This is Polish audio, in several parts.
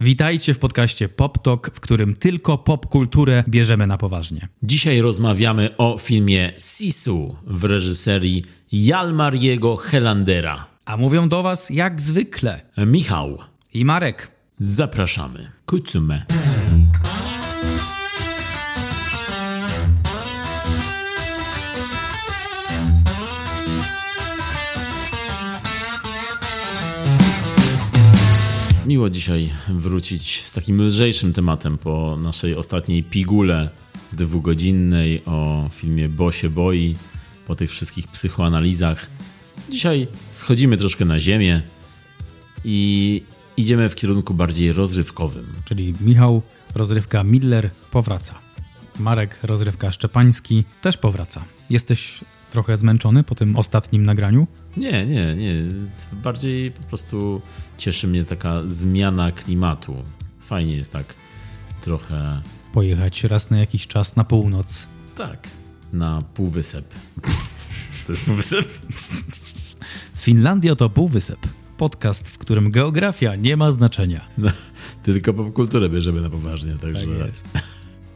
Witajcie w podcaście Pop Talk, w którym tylko popkulturę bierzemy na poważnie. Dzisiaj rozmawiamy o filmie Sisu w reżyserii Jalmariego Helandera. A mówią do Was jak zwykle Michał, i Marek. zapraszamy. Kucume. Miło dzisiaj wrócić z takim lżejszym tematem po naszej ostatniej pigule dwugodzinnej o filmie Bo się boi, po tych wszystkich psychoanalizach. Dzisiaj schodzimy troszkę na ziemię i idziemy w kierunku bardziej rozrywkowym. Czyli Michał, rozrywka Miller powraca. Marek, rozrywka Szczepański też powraca. Jesteś trochę zmęczony po tym ostatnim nagraniu? Nie, nie, nie. Bardziej po prostu cieszy mnie taka zmiana klimatu. Fajnie jest tak trochę Pojechać raz na jakiś czas na północ. tak na półwysep. Czy to jest półwysep? Finlandia to półwysep. Podcast, w którym geografia nie ma znaczenia. No, tylko popkulturę bierzemy na poważnie, także... Tak jest.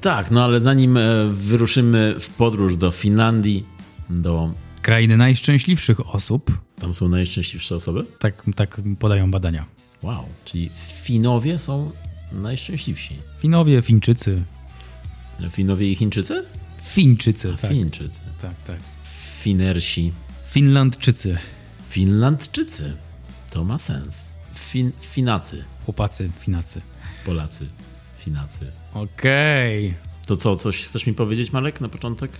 Tak, no ale zanim e, wyruszymy w podróż do Finlandii, do... Krainy najszczęśliwszych osób, Tam są najszczęśliwsze osoby? tak, tak podają badania. Wow, czyli Finowie są najszczęśliwsi. Finowie, Fińczycy. Finowie i Chińczycy? Fińczycy, tak. Fińczycy. Tak, tak. Finersi. Finlandczycy. Finlandczycy. To ma sens. Fin, finacy. Chłopacy, Finacy. Polacy. Finacy. Okej. To co, coś chcesz mi powiedzieć, Marek, na początek?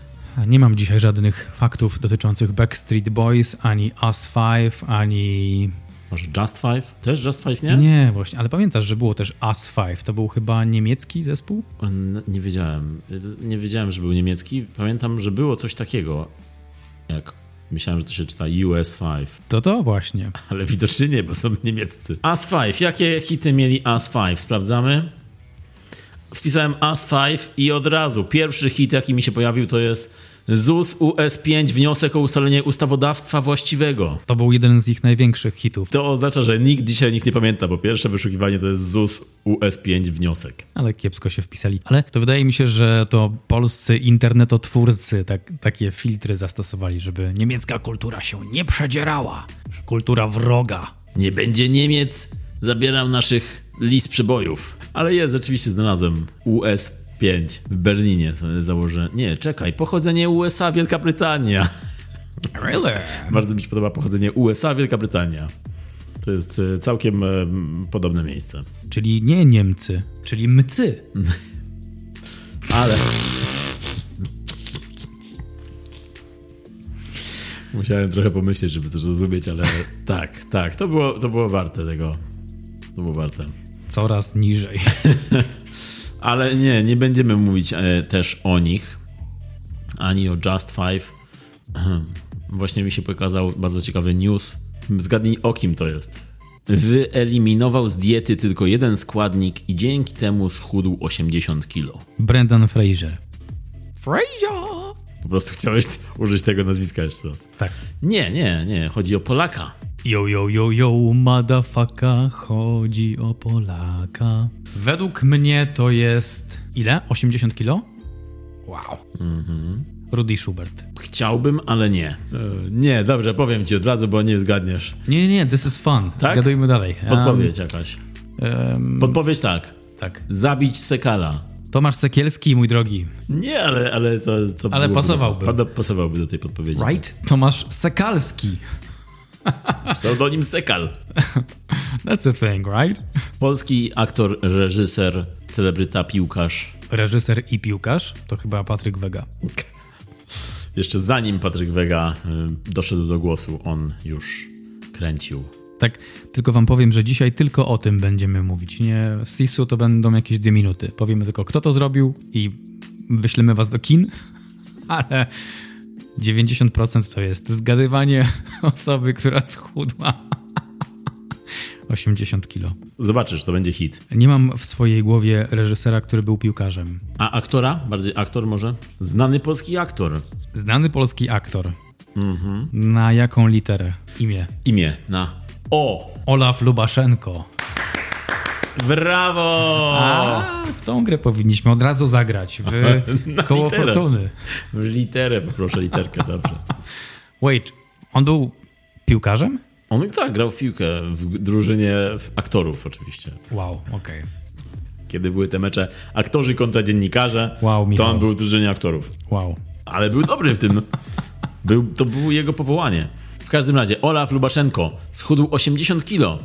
Nie mam dzisiaj żadnych faktów dotyczących Backstreet Boys, ani Us Five, ani... Może Just Five? Też Just Five, nie? Nie, właśnie, ale pamiętasz, że było też Us Five. To był chyba niemiecki zespół? Nie wiedziałem. Nie wiedziałem, że był niemiecki. Pamiętam, że było coś takiego, jak myślałem, że to się czyta US 5, To to właśnie. ale widocznie nie, bo są niemieccy. As 5. Jakie hity mieli As 5? Sprawdzamy. Wpisałem As 5 i od razu pierwszy hit, jaki mi się pojawił, to jest ZUS US5 wniosek o ustalenie ustawodawstwa właściwego. To był jeden z ich największych hitów. To oznacza, że nikt dzisiaj nikt nie pamięta, bo pierwsze wyszukiwanie to jest ZUS US5 wniosek. Ale kiepsko się wpisali. Ale to wydaje mi się, że to polscy internetotwórcy tak, takie filtry zastosowali, żeby niemiecka kultura się nie przedzierała. Kultura wroga. Nie będzie Niemiec, zabieram naszych list przebojów. Ale jest, rzeczywiście znalazłem US5 w Berlinie. Założę. Nie, czekaj, pochodzenie USA, Wielka Brytania. Really? Bardzo mi się podoba pochodzenie USA, Wielka Brytania. To jest e, całkiem e, podobne miejsce. Czyli nie Niemcy, czyli mcy. Ale. Musiałem trochę pomyśleć, żeby to zrozumieć, ale tak, tak, to było, to było warte tego. To było warte. Coraz niżej. Ale nie, nie będziemy mówić e, też o nich, ani o Just Five. Właśnie mi się pokazał bardzo ciekawy news. Zgadnij o kim to jest. Wyeliminował z diety tylko jeden składnik i dzięki temu schudł 80 kilo. Brendan Fraser. Fraser! Po prostu chciałeś użyć tego nazwiska jeszcze raz. Tak. Nie, nie, nie. Chodzi o Polaka. Yo, yo, yo, yo, motherfucka, chodzi o Polaka. Według mnie to jest... Ile? 80 kilo? Wow. Rudy Schubert. Chciałbym, ale nie. E, nie, dobrze, powiem ci od razu, bo nie zgadniesz. Nie, nie, nie, this is fun. Tak? Zgadujmy dalej. Podpowiedź jakaś. Um, Podpowiedź tak. tak. Zabić Sekala. Tomasz Sekielski, mój drogi. Nie, ale, ale to, to Ale byłoby- pasowałby. Pasowałby do tej podpowiedzi. Right? Tomasz Sekalski. Pseudonim Sekal. That's a thing, right? Polski aktor, reżyser, celebryta, piłkarz. Reżyser i piłkarz to chyba Patryk Wega. Jeszcze zanim Patryk Wega y, doszedł do głosu, on już kręcił. Tak, tylko wam powiem, że dzisiaj tylko o tym będziemy mówić. Nie, w Sisu to będą jakieś dwie minuty. Powiemy tylko, kto to zrobił i wyślemy was do kin, ale 90% to jest zgadywanie osoby, która schudła 80 kilo. Zobaczysz, to będzie hit. Nie mam w swojej głowie reżysera, który był piłkarzem. A aktora? Bardziej aktor może? Znany polski aktor. Znany polski aktor. Na jaką literę? Imię. Imię na O. Olaf Lubaszenko. Brawo! A, w tą grę powinniśmy od razu zagrać. W koło literę. fortuny. W literę, poproszę literkę, dobrze. Wait, on był piłkarzem? On tak, grał w piłkę w drużynie aktorów oczywiście. Wow, okej. Kiedy były te mecze aktorzy kontra dziennikarze, Wow, to Michał. on był w drużynie aktorów. Wow. Ale był dobry w tym. Był, to było jego powołanie. W każdym razie Olaf Lubaszenko schudł 80 kilo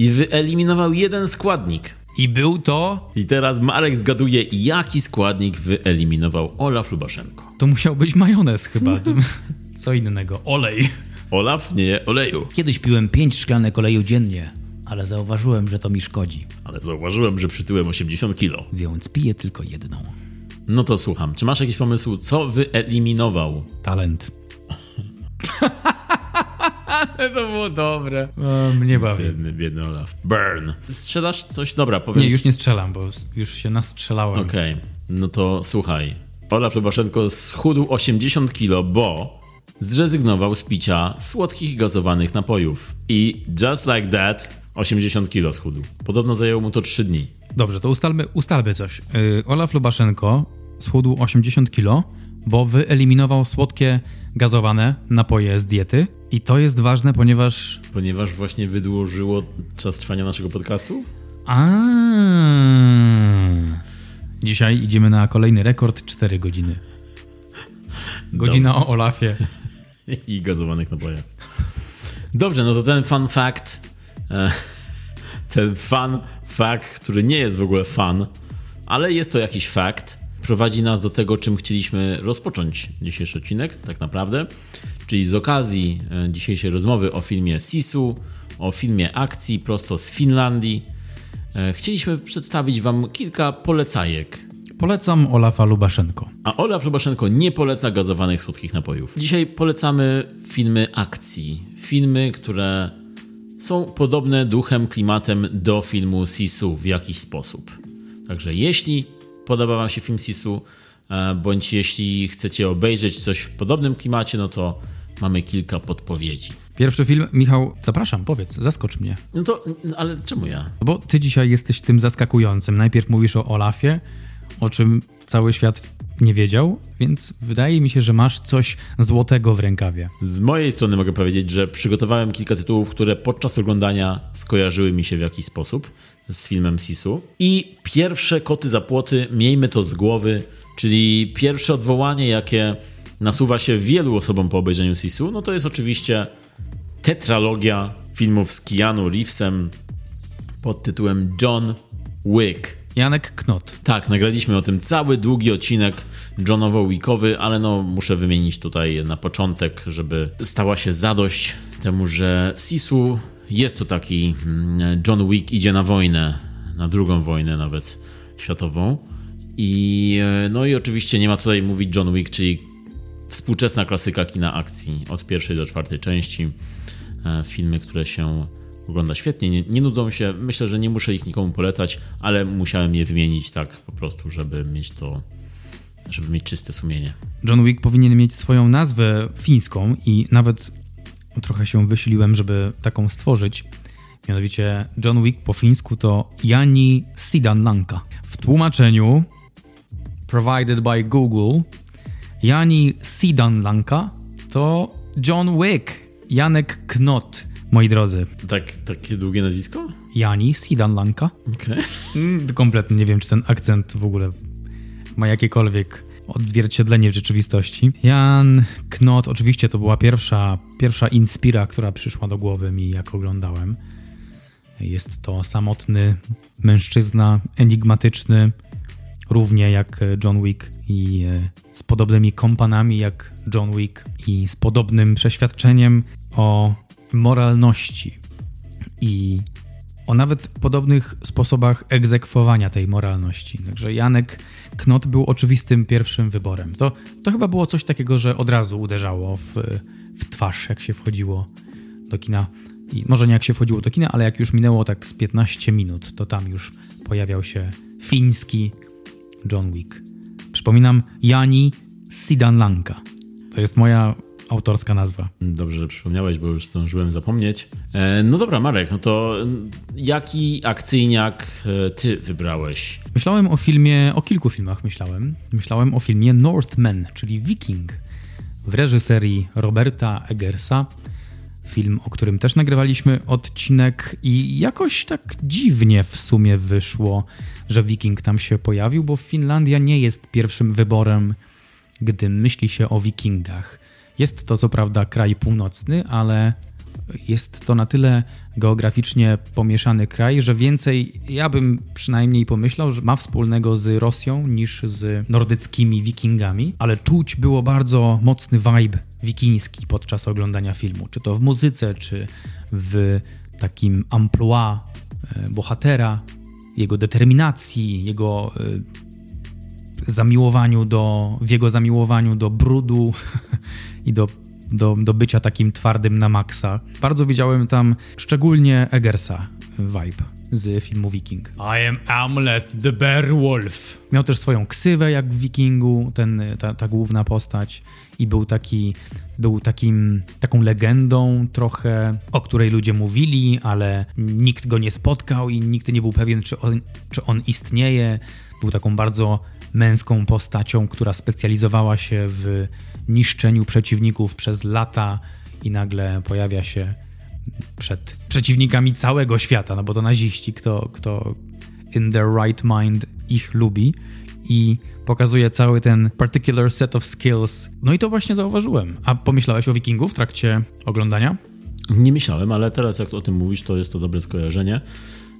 i wyeliminował jeden składnik. I był to... I teraz Marek zgaduje, jaki składnik wyeliminował Olaf Lubaszenko. To musiał być majonez chyba. Co innego. Olej. Olaf nie oleju, Kiedyś piłem 5 szklanek oleju dziennie, ale zauważyłem, że to mi szkodzi, ale zauważyłem, że przytyłem 80 kilo. więc piję tylko jedną. No to słucham, czy masz jakiś pomysł, co wyeliminował? Talent. Ale to było dobre. O, mnie bawi. Biedny, biedny Olaf. Burn. Strzelasz coś? Dobra, powiem. Nie, już nie strzelam, bo już się nastrzelałem. Okej, no to słuchaj. Olaf Lubaszenko schudł 80 kilo, bo zrezygnował z picia słodkich gazowanych napojów. I just like that 80 kilo schudł. Podobno zajęło mu to 3 dni. Dobrze, to ustalmy, ustalmy coś. Yy, Olaf Lubaszenko schudł 80 kilo, bo wyeliminował słodkie, gazowane napoje z diety. I to jest ważne, ponieważ... Ponieważ właśnie wydłużyło czas trwania naszego podcastu? A. Dzisiaj idziemy na kolejny rekord 4 godziny. Godzina o Olafie. I gazowanych napojach. Dobrze, no to ten fun fact, e, ten fun fact, który nie jest w ogóle fun, ale jest to jakiś fakt, prowadzi nas do tego, czym chcieliśmy rozpocząć dzisiejszy odcinek, tak naprawdę. Czyli z okazji e, dzisiejszej rozmowy o filmie Sisu, o filmie akcji prosto z Finlandii, e, chcieliśmy przedstawić Wam kilka polecajek Polecam Olafa Lubaszenko. a Olaf Lubaszenko nie poleca gazowanych słodkich napojów. Dzisiaj polecamy filmy akcji. Filmy, które są podobne duchem, klimatem do filmu Sisu w jakiś sposób. Także jeśli podoba Wam się film Sisu, e, bądź jeśli chcecie obejrzeć coś w podobnym klimacie, no to mamy kilka podpowiedzi. Pierwszy film, Michał, zapraszam, powiedz, zaskocz mnie. No to, ale czemu ja? Bo ty dzisiaj jesteś tym zaskakującym. Najpierw mówisz o Olafie, o czym cały świat nie wiedział, więc wydaje mi się, że masz coś złotego w rękawie. Z mojej strony mogę powiedzieć, że przygotowałem kilka tytułów, które podczas oglądania skojarzyły mi się w jakiś sposób z filmem Sisu. I pierwsze koty za płoty, miejmy to z głowy, czyli pierwsze odwołanie, jakie nasuwa się wielu osobom po obejrzeniu Sisu, no to jest oczywiście tetralogia filmów z Keanu Reevesem pod tytułem John Wick. Janek Knot. Tak, nagraliśmy o tym cały długi odcinek Johnowo-Weekowy, ale no muszę wymienić tutaj na początek, żeby stała się zadość temu, że Sisu jest to taki mm, John Wick idzie na wojnę, na drugą wojnę nawet światową. I e, no i oczywiście nie ma tutaj mówić John Wick, czyli współczesna klasyka kina akcji od pierwszej do czwartej części. E, Filmy, które się ogląda świetnie, nie, nie nudzą się. Myślę, że nie muszę ich nikomu polecać, ale musiałem je wymienić tak po prostu, żeby mieć to, żeby mieć czyste sumienie. John Wick powinien mieć swoją nazwę fińską i nawet trochę się wysiliłem, żeby taką stworzyć. Mianowicie John Wick po fińsku to Jani Sidanlanka. W tłumaczeniu provided by Google Jani Sidanlanka to John Wick, Janek Knot, moi drodzy. Tak, takie długie nazwisko? Jani Sidanlanka. Okej. Mm, Kompletnie nie wiem, czy ten akcent w ogóle ma jakiekolwiek odzwierciedlenie w rzeczywistości. Jan Knot, oczywiście to była pierwsza, pierwsza inspira, która przyszła do głowy mi, jak oglądałem. Jest to samotny mężczyzna, enigmatyczny, równie jak John Wick i e, z podobnymi kompanami jak John Wick i z podobnym przeświadczeniem o moralności i o nawet podobnych sposobach egzekwowania tej moralności. Także Janek Knot był oczywistym pierwszym wyborem. To, to chyba było coś takiego, że od razu uderzało w, w twarz, jak się wchodziło do kina. I może nie jak się wchodziło do kina, ale jak już minęło tak z 15 minut, to tam już pojawiał się fiński John Wick. Przypominam, Jani Sidanlanka. To jest moja autorska nazwa. Dobrze, że przypomniałeś, bo już zdążyłem zapomnieć. E, no dobra, Marek, no to jaki akcyjniak e, ty wybrałeś? Myślałem o filmie, o kilku filmach myślałem. Myślałem o filmie Northman, czyli Viking w reżyserii Roberta Eggersa. Film, o którym też nagrywaliśmy odcinek i jakoś tak dziwnie w sumie wyszło, że Viking tam się pojawił, bo Finlandia nie jest pierwszym wyborem, gdy myśli się o Wikingach. Jest to co prawda kraj północny, ale jest to na tyle geograficznie pomieszany kraj, że więcej, ja bym przynajmniej pomyślał, że ma wspólnego z Rosją niż z nordyckimi wikingami, ale czuć było bardzo mocny vibe wikiński podczas oglądania filmu, czy to w muzyce, czy w takim amplua e, bohatera, jego determinacji, jego e, zamiłowaniu do, w jego zamiłowaniu do brudu i do do, do bycia takim twardym na maksa. Bardzo widziałem tam szczególnie Eggersa vibe z filmu Viking. I am Amleth the Bear Wolf. Miał też swoją ksywę jak w Wikingu, ten, ta, ta główna postać i był taki, był takim, taką legendą trochę, o której ludzie mówili, ale nikt go nie spotkał i nikt nie był pewien, czy on, czy on istnieje. Był taką bardzo męską postacią, która specjalizowała się w niszczeniu przeciwników przez lata i nagle pojawia się przed przeciwnikami całego świata, no bo to naziści, kto, kto in their right mind ich lubi i pokazuje cały ten particular set of skills. No i to właśnie zauważyłem. A pomyślałeś o Wikingu w trakcie oglądania? Nie myślałem, ale teraz jak o tym mówisz, to jest to dobre skojarzenie.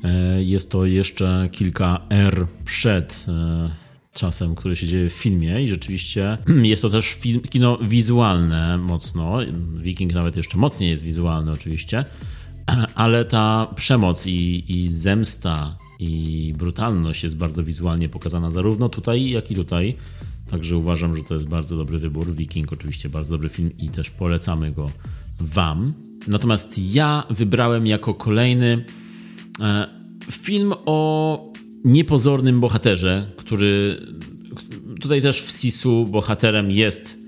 E, jest to jeszcze kilka R przed e, czasem, który się dzieje w filmie i rzeczywiście jest to też film, kino wizualne mocno. Viking nawet jeszcze mocniej jest wizualny oczywiście, ale ta przemoc i, i zemsta i brutalność jest bardzo wizualnie pokazana zarówno tutaj, jak i tutaj. Także uważam, że to jest bardzo dobry wybór. Viking oczywiście bardzo dobry film i też polecamy go wam. Natomiast ja wybrałem jako kolejny e, film o niepozornym bohaterze, który tutaj też w Sisu bohaterem jest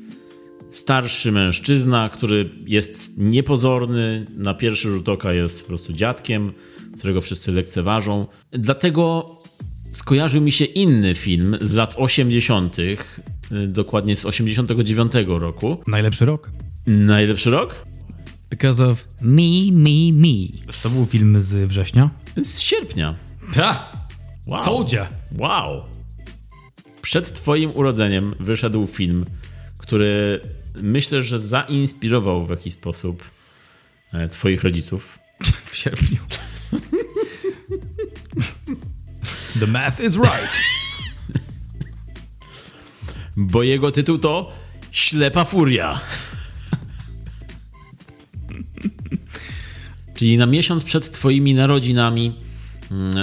starszy mężczyzna, który jest niepozorny, na pierwszy rzut oka jest po prostu dziadkiem, którego wszyscy lekceważą. Dlatego skojarzył mi się inny film z lat 80., dokładnie z 89 roku. Najlepszy rok. Najlepszy rok? Because of Me, Me, Me. To był film z września? Z sierpnia. Ta! Wow. Soldier. Wow. Przed Twoim urodzeniem wyszedł film, który myślę, że zainspirował w jakiś sposób e, Twoich rodziców. W sierpniu. The math is right. Bo jego tytuł to Ślepa Furia. Czyli na miesiąc przed Twoimi narodzinami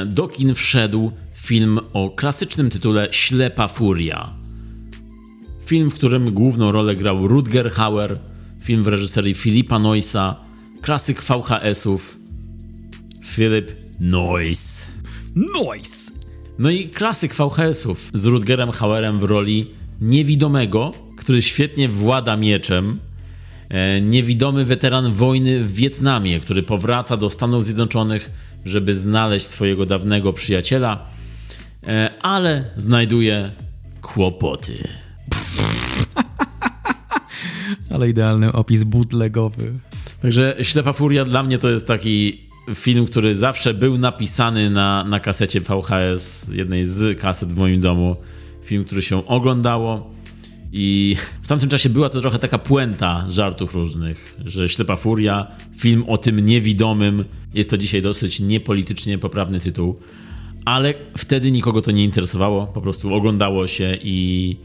do kin wszedł film o klasycznym tytule Ślepa Furia. Film, w którym główną rolę grał Rutger Hauer, film w reżyserii Filipa Noisa, klasyk VHS-ów Philip Noyce. Noyce! No i klasyk VHS-ów z Rutgerem Hauerem w roli niewidomego, który świetnie włada mieczem, niewidomy weteran wojny w Wietnamie, który powraca do Stanów Zjednoczonych żeby znaleźć swojego dawnego przyjaciela, e, ale znajduje kłopoty. ale idealny opis bootlegowy. Także Ślepa Furia dla mnie to jest taki film, który zawsze był napisany na, na kasecie VHS, jednej z kaset w moim domu. Film, który się oglądało i w tamtym czasie była to trochę taka puenta żartów różnych, że Ślepa Furia, film o tym niewidomym, jest to dzisiaj dosyć niepolitycznie poprawny tytuł, ale wtedy nikogo to nie interesowało, po prostu oglądało się i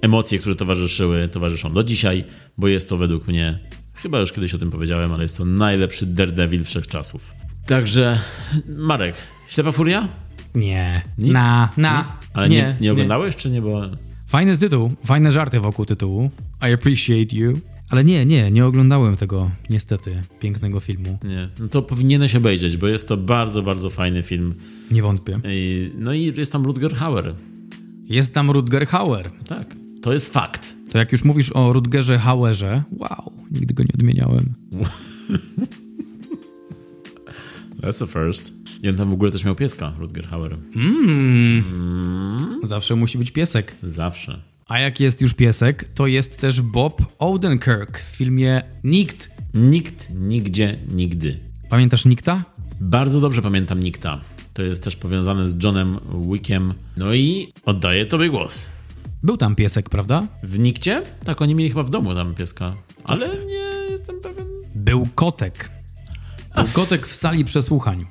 emocje, które towarzyszyły, towarzyszą do dzisiaj, bo jest to według mnie, chyba już kiedyś o tym powiedziałem, ale jest to najlepszy Daredevil wszechczasów. Także, Marek, Ślepa Furia? Nie. Nic? Na, na. Nic? Ale nie, nie, nie oglądałeś, nie. czy nie? Bo... Fajny tytuł, fajne żarty wokół tytułu. I appreciate you. Ale nie, nie, nie oglądałem tego niestety pięknego filmu. Nie, no to powinieneś obejrzeć, bo jest to bardzo, bardzo fajny film. Nie wątpię. I, no i jest tam Rutger Hauer. Jest tam Rutger Hauer. Tak, to jest fakt. To jak już mówisz o Rutgerze Hauerze, wow, nigdy go nie odmieniałem. That's a first. I on tam w ogóle też miał pieska, Rutger Hauer. Mm. Zawsze musi być piesek. Zawsze. A jak jest już piesek, to jest też Bob Odenkirk w filmie Nikt. Nikt, nigdzie, nigdy. Pamiętasz Nikta? Bardzo dobrze pamiętam Nikta. To jest też powiązane z Johnem Wickiem. No i oddaję tobie głos. Był tam piesek, prawda? W Nikcie? Tak, oni mieli chyba w domu tam pieska. Ale nie jestem pewien. Był kotek. Kotek w sali przesłuchań.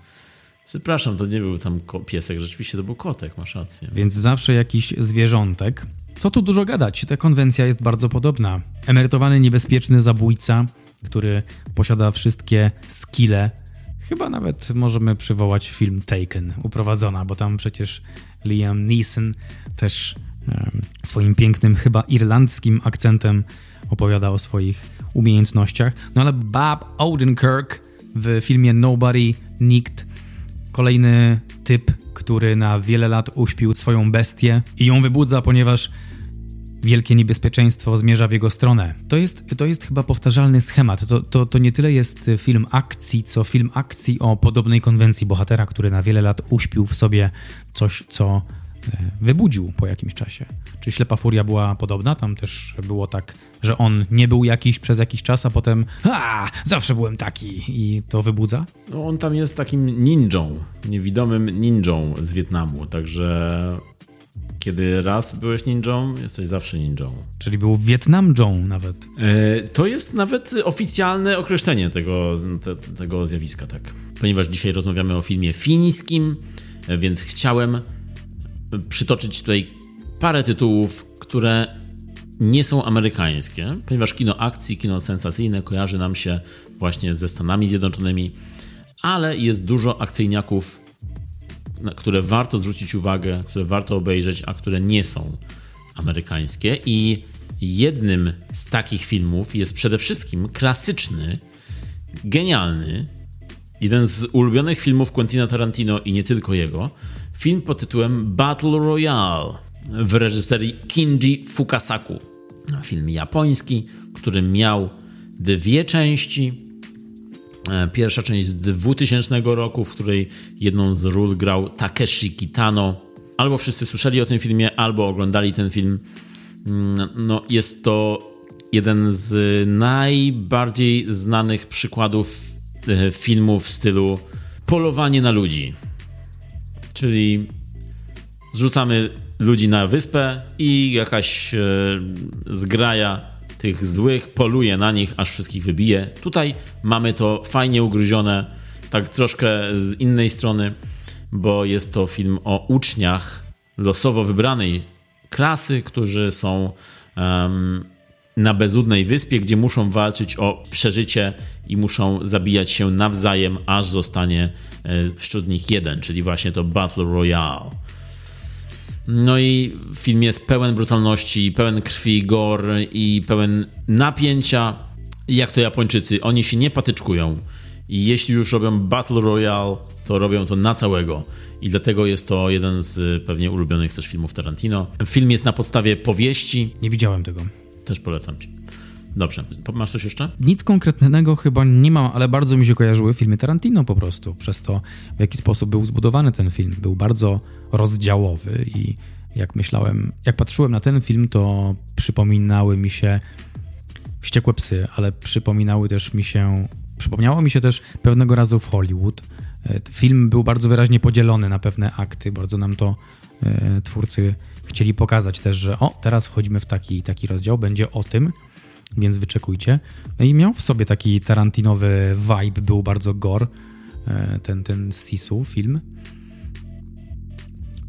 Przepraszam, to nie był tam piesek, rzeczywiście to był kotek, masz rację. Więc zawsze jakiś zwierzątek. Co tu dużo gadać, ta konwencja jest bardzo podobna. Emerytowany niebezpieczny zabójca, który posiada wszystkie skille. Chyba nawet możemy przywołać film Taken, uprowadzona, bo tam przecież Liam Neeson też um, swoim pięknym, chyba irlandzkim akcentem opowiada o swoich umiejętnościach. No ale Bob Odenkirk w filmie Nobody, Nikt Kolejny typ, który na wiele lat uśpił swoją bestię i ją wybudza, ponieważ wielkie niebezpieczeństwo zmierza w jego stronę. To jest, to jest chyba powtarzalny schemat. To, to, to nie tyle jest film akcji, co film akcji o podobnej konwencji bohatera, który na wiele lat uśpił w sobie coś, co wybudził po jakimś czasie. Czy Ślepa Furia była podobna? Tam też było tak, że on nie był jakiś przez jakiś czas, a potem a, zawsze byłem taki i to wybudza? No on tam jest takim ninją, niewidomym ninją z Wietnamu, także kiedy raz byłeś ninją, jesteś zawsze ninją. Czyli był Wietnamją nawet. E, to jest nawet oficjalne określenie tego, te, tego zjawiska, tak. Ponieważ dzisiaj rozmawiamy o filmie fińskim, e, więc chciałem przytoczyć tutaj parę tytułów, które nie są amerykańskie, ponieważ kino akcji, kino sensacyjne kojarzy nam się właśnie ze Stanami Zjednoczonymi, ale jest dużo akcyjniaków, które warto zwrócić uwagę, które warto obejrzeć, a które nie są amerykańskie. I jednym z takich filmów jest przede wszystkim klasyczny, genialny, jeden z ulubionych filmów Quentina Tarantino i nie tylko jego, film pod tytułem Battle Royale w reżyserii Kinji Fukasaku. Film japoński, który miał dwie części. E, pierwsza część z 2000 roku, w której jedną z ról grał Takeshi Kitano. Albo wszyscy słyszeli o tym filmie, albo oglądali ten film. Mm, no, jest to jeden z najbardziej znanych przykładów e, filmów w stylu polowanie na ludzi. Czyli zrzucamy ludzi na wyspę i jakaś e, zgraja tych złych poluje na nich, aż wszystkich wybije. Tutaj mamy to fajnie ugryzione, tak troszkę z innej strony, bo jest to film o uczniach losowo wybranej klasy, którzy są na bezludnej wyspie, gdzie muszą walczyć o przeżycie i muszą zabijać się nawzajem, aż zostanie e, wśród nich jeden, czyli właśnie to Battle Royale. No i film jest pełen brutalności, pełen krwi, gore i pełen napięcia. Jak to Japończycy, oni się nie patyczkują. I jeśli już robią Battle Royale, to robią to na całego. I dlatego jest to jeden z pewnie ulubionych też filmów Tarantino. Film jest na podstawie powieści. Nie widziałem tego. Też polecam ci. Dobrze, masz coś jeszcze? Nic konkretnego chyba nie mam, ale bardzo mi się kojarzyły filmy Tarantino po prostu, przez to w jaki sposób był zbudowany ten film. Był bardzo rozdziałowy i jak myślałem, jak patrzyłem na ten film, to przypominały mi się Wściekłe Psy, ale przypominały też mi się, przypomniało mi się też pewnego razu w Hollywood. E, film był bardzo wyraźnie podzielony na pewne akty, bardzo nam to e, twórcy chcieli pokazać też, że o, teraz wchodzimy w taki taki rozdział, będzie o tym, więc wyczekujcie. No i miał w sobie taki tarantinowy vibe, był bardzo gore, e, ten, ten Sisu film.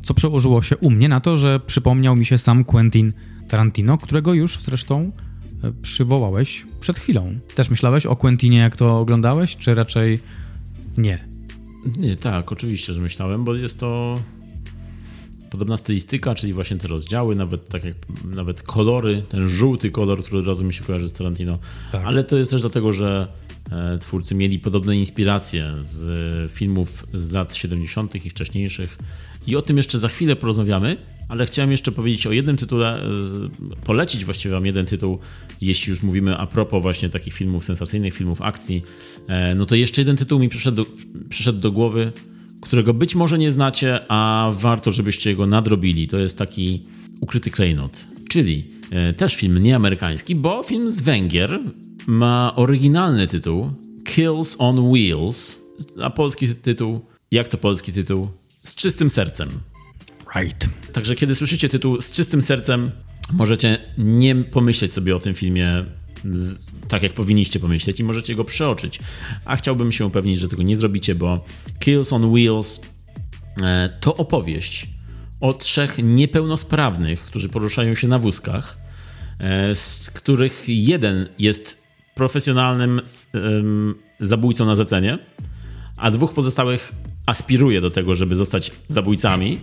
Co przełożyło się u mnie na to, że przypomniał mi się sam Quentin Tarantino, którego już zresztą e, przywołałeś przed chwilą. Też myślałeś o Quentinie, jak to oglądałeś, czy raczej nie? Nie, tak, oczywiście, że myślałem, bo jest to podobna stylistyka, czyli właśnie te rozdziały, nawet tak jak nawet kolory, ten żółty kolor, który od razu mi się kojarzy z Tarantino. Tak. Ale to jest też dlatego, że e, twórcy mieli podobne inspiracje z filmów z lat 70. i wcześniejszych i o tym jeszcze za chwilę porozmawiamy, ale chciałem jeszcze powiedzieć o jednym tytule, e, polecić właściwie wam jeden tytuł, jeśli już mówimy a propos właśnie takich filmów sensacyjnych, filmów akcji, e, no to jeszcze jeden tytuł mi przyszedł do, przyszedł do głowy, którego być może nie znacie, a warto, żebyście go nadrobili. To jest taki ukryty klejnot, czyli e, też film nieamerykański, bo film z Węgier ma oryginalny tytuł Kills on Wheels, a polski tytuł, jak to polski tytuł? Z czystym sercem. Right. Także kiedy słyszycie tytuł z czystym sercem, możecie nie pomyśleć sobie o tym filmie z, tak, jak powinniście pomyśleć i możecie go przeoczyć. A chciałbym się upewnić, że tego nie zrobicie, bo Kills on Wheels e, to opowieść o trzech niepełnosprawnych, którzy poruszają się na wózkach, e, z których jeden jest profesjonalnym zabójcą na zlecenie, a dwóch pozostałych aspiruje do tego, żeby zostać zabójcami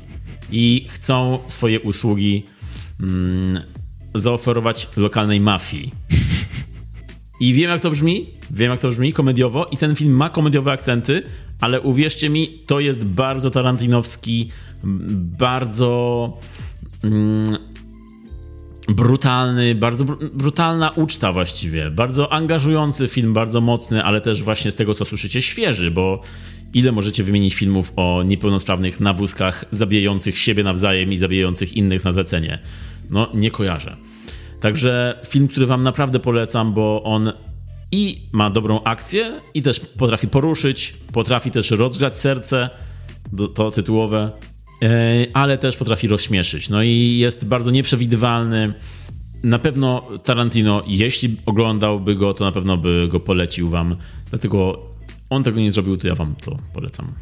i chcą swoje usługi mm, zaoferować lokalnej mafii. I wiem, jak to brzmi. Wiem, jak to brzmi komediowo. I ten film ma komediowe akcenty, ale uwierzcie mi, to jest bardzo tarantinowski, bardzo mm, brutalny, bardzo br brutalna uczta właściwie. Bardzo angażujący film, bardzo mocny, ale też właśnie z tego, co słyszycie, świeży, bo ile możecie wymienić filmów o niepełnosprawnych na wózkach zabijających siebie nawzajem i zabijających innych na zlecenie? No, nie kojarzę. Także film, który wam naprawdę polecam, bo on i ma dobrą akcję, i też potrafi poruszyć, potrafi też rozgrzać serce, to tytułowe, e, ale też potrafi rozśmieszyć. No i jest bardzo nieprzewidywalny. Na pewno Tarantino, jeśli oglądałby go, to na pewno by go polecił wam. Dlatego on tego nie zrobił, to ja wam to polecam.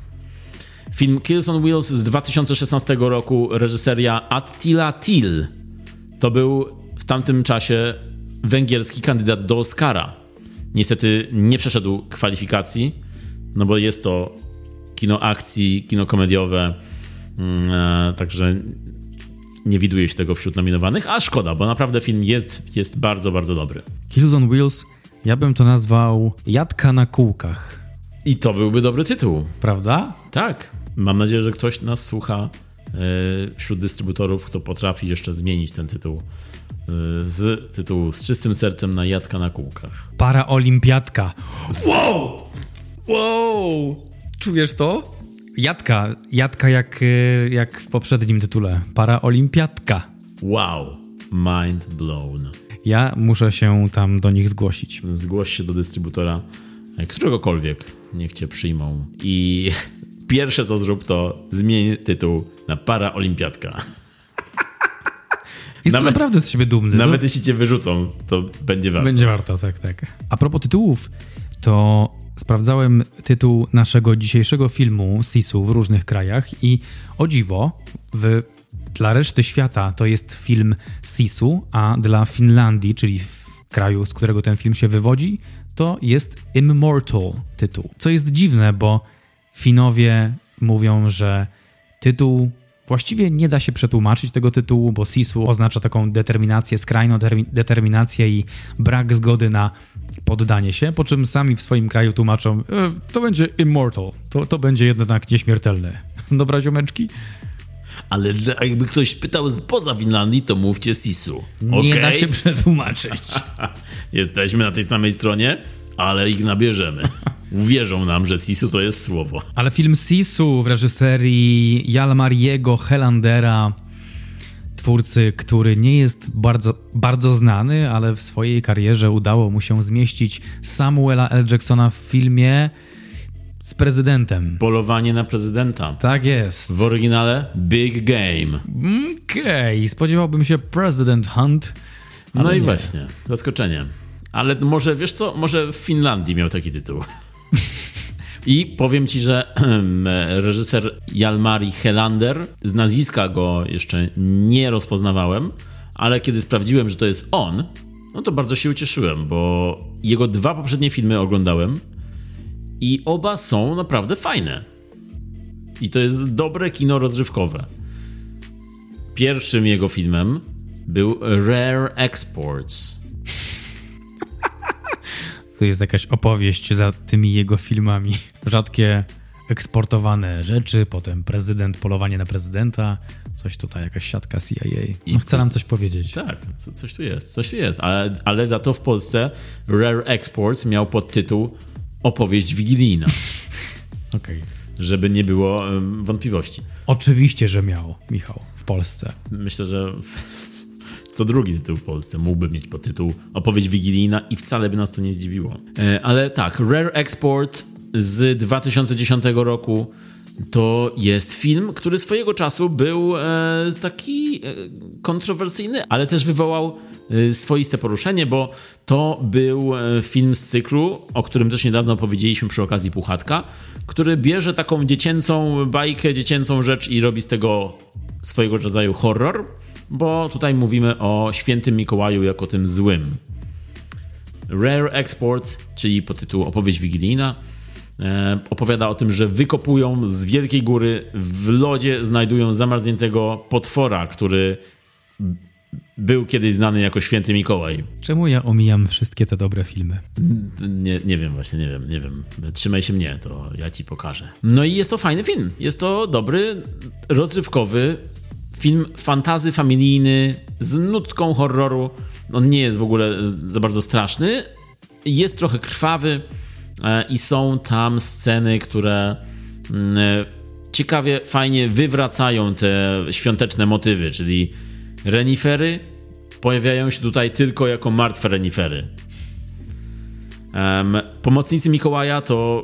Film Kills on Wheels z 2016 roku, reżyseria Attila Til. To był w tamtym czasie węgierski kandydat do Oscara. Niestety nie przeszedł kwalifikacji, no bo jest to kino akcji, kino komediowe, mm, e, także nie widuje się tego wśród nominowanych, a szkoda, bo naprawdę film jest, jest bardzo, bardzo dobry. Kills on Wheels, ja bym to nazwał Jadka na kółkach. I to byłby dobry tytuł. Prawda? Tak. Mam nadzieję, że ktoś nas słucha wśród dystrybutorów, kto potrafi jeszcze zmienić ten tytuł z tytułu Z czystym sercem na jadka na kółkach. Paraolimpiadka. Wow! Wow! Czujesz to? Jadka. Jadka jak, y, jak w poprzednim tytule. Paraolimpiadka. Wow. Mind blown. Ja muszę się tam do nich zgłosić. Zgłoś się do dystrybutora e, któregokolwiek. Niech cię przyjmą. I pierwsze co zrób to zmień tytuł na Paraolimpiadka. Jestem nawet, naprawdę z siebie dumny. Nawet to... jeśli cię wyrzucą, to będzie warto. Będzie warto, tak, tak. A propos tytułów, to sprawdzałem tytuł naszego dzisiejszego filmu Sisu w różnych krajach i o dziwo, w, dla reszty świata to jest film Sisu, a dla Finlandii, czyli w kraju, z którego ten film się wywodzi, to jest Immortal tytuł. Co jest dziwne, bo Finowie mówią, że tytuł Właściwie nie da się przetłumaczyć tego tytułu, bo Sisu oznacza taką determinację, skrajną determinację i brak zgody na poddanie się, po czym sami w swoim kraju tłumaczą, e, to będzie immortal, to, to będzie jednak nieśmiertelne. Dobra, ziomeczki? Ale jakby ktoś pytał spoza Finlandii, to mówcie Sisu. Okay? Nie da się przetłumaczyć. Jesteśmy na tej samej stronie, ale ich nabierzemy. Uwierzą nam, że Sisu to jest słowo. Ale film Sisu w reżyserii Jalmariego Helandera, twórcy, który nie jest bardzo, bardzo znany, ale w swojej karierze udało mu się zmieścić Samuela L. Jacksona w filmie z prezydentem. Polowanie na prezydenta. Tak jest. W oryginale Big Game. Okej, okay. spodziewałbym się President Hunt. No i nie. właśnie, zaskoczenie. Ale może, wiesz co, może w Finlandii miał taki tytuł. I powiem ci, że reżyser Jalmari Helander, z nazwiska go jeszcze nie rozpoznawałem, ale kiedy sprawdziłem, że to jest on, no to bardzo się ucieszyłem, bo jego dwa poprzednie filmy oglądałem i oba są naprawdę fajne. I to jest dobre kino rozrywkowe. Pierwszym jego filmem był Rare Exports to jest jakaś opowieść za tymi jego filmami. Rzadkie eksportowane rzeczy, potem prezydent, polowanie na prezydenta, coś tutaj, jakaś siatka CIA. No chce nam coś powiedzieć. Tak, coś tu jest, coś tu jest, ale, ale za to w Polsce Rare Exports miał podtytuł Opowieść wigilijna. Okej. Okay. Żeby nie było wątpliwości. Oczywiście, że miał, Michał, w Polsce. Myślę, że to drugi tytuł w Polsce mógłby mieć podtytuł Opowieść wigilijna i wcale by nas to nie zdziwiło. E, ale tak, Rare Export z 2010 roku to jest film, który swojego czasu był e, taki e, kontrowersyjny, ale też wywołał swoiste poruszenie, bo to był film z cyklu, o którym też niedawno powiedzieliśmy przy okazji Puchatka, który bierze taką dziecięcą bajkę, dziecięcą rzecz i robi z tego swojego rodzaju horror, bo tutaj mówimy o świętym Mikołaju jako tym złym. Rare Export, czyli pod tytuł Opowieść Wigilijna, E, opowiada o tym, że wykopują z wielkiej góry w lodzie znajdują zamarzniętego potwora, który był kiedyś znany jako Święty Mikołaj. Czemu ja omijam wszystkie te dobre filmy? Nie, nie wiem, właśnie nie wiem, nie wiem. Trzymaj się mnie, to ja ci pokażę. No i jest to fajny film. Jest to dobry, rozrywkowy film fantazy familijny z nutką horroru. On nie jest w ogóle za bardzo straszny. Jest trochę krwawy E, i są tam sceny, które mm, e, ciekawie, fajnie wywracają te świąteczne motywy, czyli renifery pojawiają się tutaj tylko jako martwe renifery. pomocnicy Mikołaja to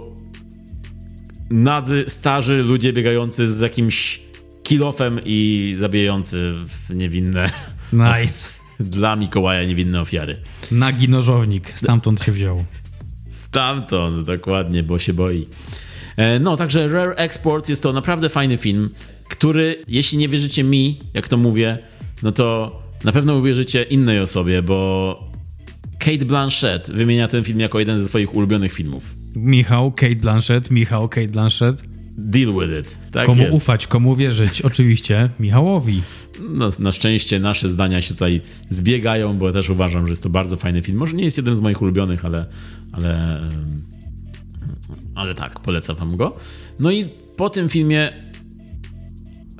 nadzy, starzy ludzie biegający z jakimś kilofem i zabijający niewinne. Nice. Dla Mikołaja niewinne ofiary. Nagi nożownik, stamtąd się wziął. Stamtąd, dokładnie, bo się boi. E, no, także Rare Export jest to naprawdę fajny film, który, jeśli nie wierzycie mi, jak to mówię, no to na pewno uwierzycie innej osobie, bo Kate Blanchett wymienia ten film jako jeden ze swoich ulubionych filmów. Michał, Kate Blanchett, Michał, Kate Blanchett. Deal with it. Tak Komu jest. ufać, komu wierzyć? Oczywiście Michałowi. No, na szczęście nasze zdania się tutaj zbiegają, bo ja też uważam, że jest to bardzo fajny film. Może nie jest jeden z moich ulubionych, ale, ale, ale tak, polecam wam go. No i po tym filmie,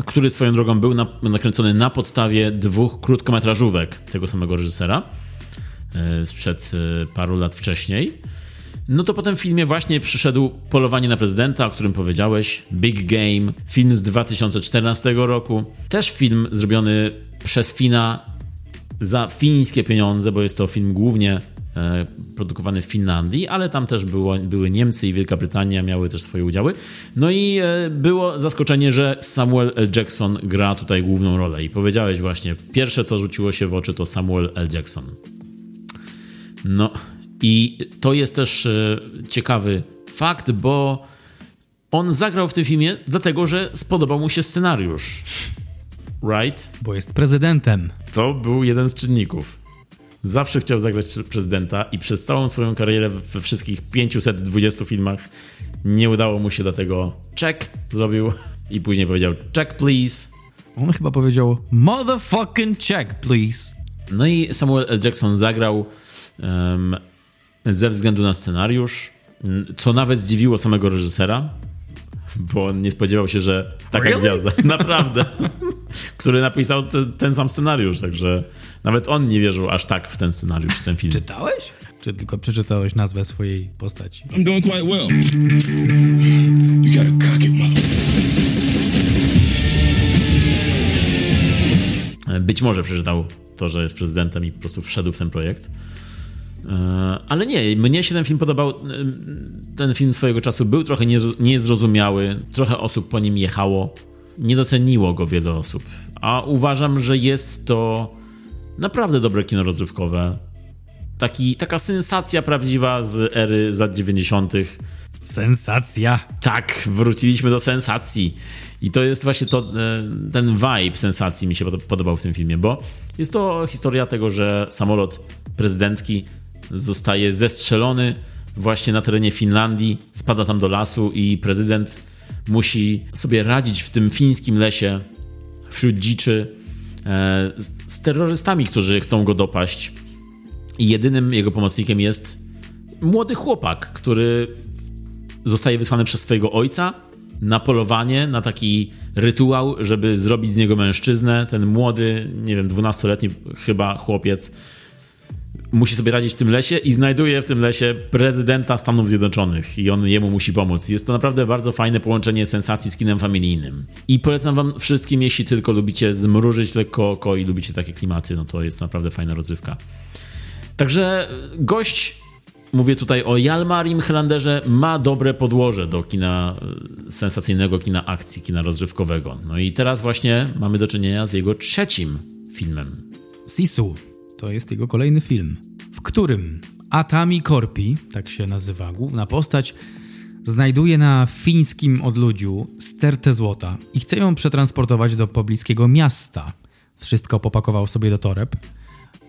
który swoją drogą był nakręcony na podstawie dwóch krótkometrażówek tego samego reżysera e, sprzed e, paru lat wcześniej, no to po tym filmie właśnie przyszedł Polowanie na prezydenta, o którym powiedziałeś, Big Game, film z 2014 roku. Też film zrobiony przez Fina za fińskie pieniądze, bo jest to film głównie e, produkowany w Finlandii, ale tam też było, były Niemcy i Wielka Brytania, miały też swoje udziały. No i e, było zaskoczenie, że Samuel L. Jackson gra tutaj główną rolę. I powiedziałeś właśnie, pierwsze co rzuciło się w oczy to Samuel L. Jackson. No, i to jest też e, ciekawy fakt, bo on zagrał w tym filmie dlatego, że spodobał mu się scenariusz. Right? Bo jest prezydentem. To był jeden z czynników. Zawsze chciał zagrać prezydenta i przez całą swoją karierę we wszystkich 520 filmach nie udało mu się dlatego check zrobił i później powiedział check please. On chyba powiedział motherfucking check please. No i Samuel L. Jackson zagrał um, ze względu na scenariusz, co nawet zdziwiło samego reżysera, bo on nie spodziewał się, że taka really? gwiazda, naprawdę, który napisał te, ten sam scenariusz, także nawet on nie wierzył aż tak w ten scenariusz, w ten film. Czytałeś? Czy tylko przeczytałeś nazwę swojej postaci? I'm doing quite well. You gotta cock it, Być może przeczytał to, że jest prezydentem i po prostu wszedł w ten projekt. E, ale nie, mnie się ten film podobał. E, ten film swojego czasu był trochę niezrozumiały, trochę osób po nim jechało. Nie doceniło go wiele osób. A uważam, że jest to naprawdę dobre kino rozrywkowe. Taki, taka sensacja prawdziwa z ery lat 90. Sensacja. Tak, wróciliśmy do sensacji. I to jest właśnie to, e, ten vibe sensacji mi się podobał w tym filmie, bo jest to historia tego, że samolot prezydentki zostaje zestrzelony właśnie na terenie Finlandii, spada tam do lasu i prezydent musi sobie radzić w tym fińskim lesie wśród dziczy e, z terrorystami, którzy chcą go dopaść. I jedynym jego pomocnikiem jest młody chłopak, który zostaje wysłany przez swojego ojca na polowanie, na taki rytuał, żeby zrobić z niego mężczyznę. Ten młody, nie wiem, 12-letni chyba chłopiec musi sobie radzić w tym lesie i znajduje w tym lesie prezydenta Stanów Zjednoczonych i on jemu musi pomóc. Jest to naprawdę bardzo fajne połączenie sensacji z kinem familijnym. I polecam wam wszystkim, jeśli tylko lubicie zmrużyć lekko oko i lubicie takie klimaty, no to jest naprawdę fajna rozrywka. Także gość, mówię tutaj o Jalmarim Helanderze, ma dobre podłoże do kina e, sensacyjnego, kina akcji, kina rozrywkowego. No i teraz właśnie mamy do czynienia z jego trzecim filmem. Sisu to jest jego kolejny film, w którym Atami Korpi, tak się nazywa główna postać, znajduje na fińskim odludziu stertę złota i chce ją przetransportować do pobliskiego miasta. Wszystko popakował sobie do toreb.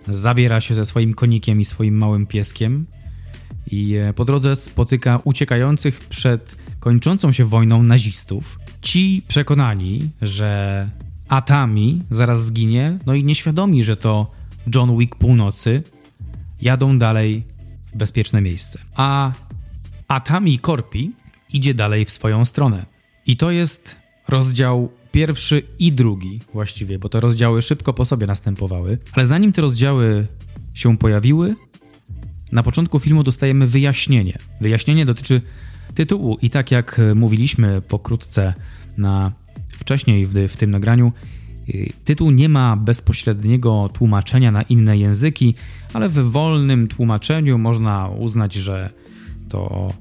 Zabiera się ze swoim konikiem i swoim małym pieskiem i e, po drodze spotyka uciekających przed kończącą się wojną nazistów. Ci przekonani, że Atami zaraz zginie, no i nieświadomi, że to John Wick północy, jadą dalej w bezpieczne miejsce. A Atami Korpi idzie dalej w swoją stronę. I to jest rozdział pierwszy i drugi właściwie, bo te rozdziały szybko po sobie następowały. Ale zanim te rozdziały się pojawiły, na początku filmu dostajemy wyjaśnienie. Wyjaśnienie dotyczy tytułu i tak jak mówiliśmy pokrótce na wcześniej w, w tym nagraniu, tytuł nie ma bezpośredniego tłumaczenia na inne języki, ale w wolnym tłumaczeniu można uznać, że to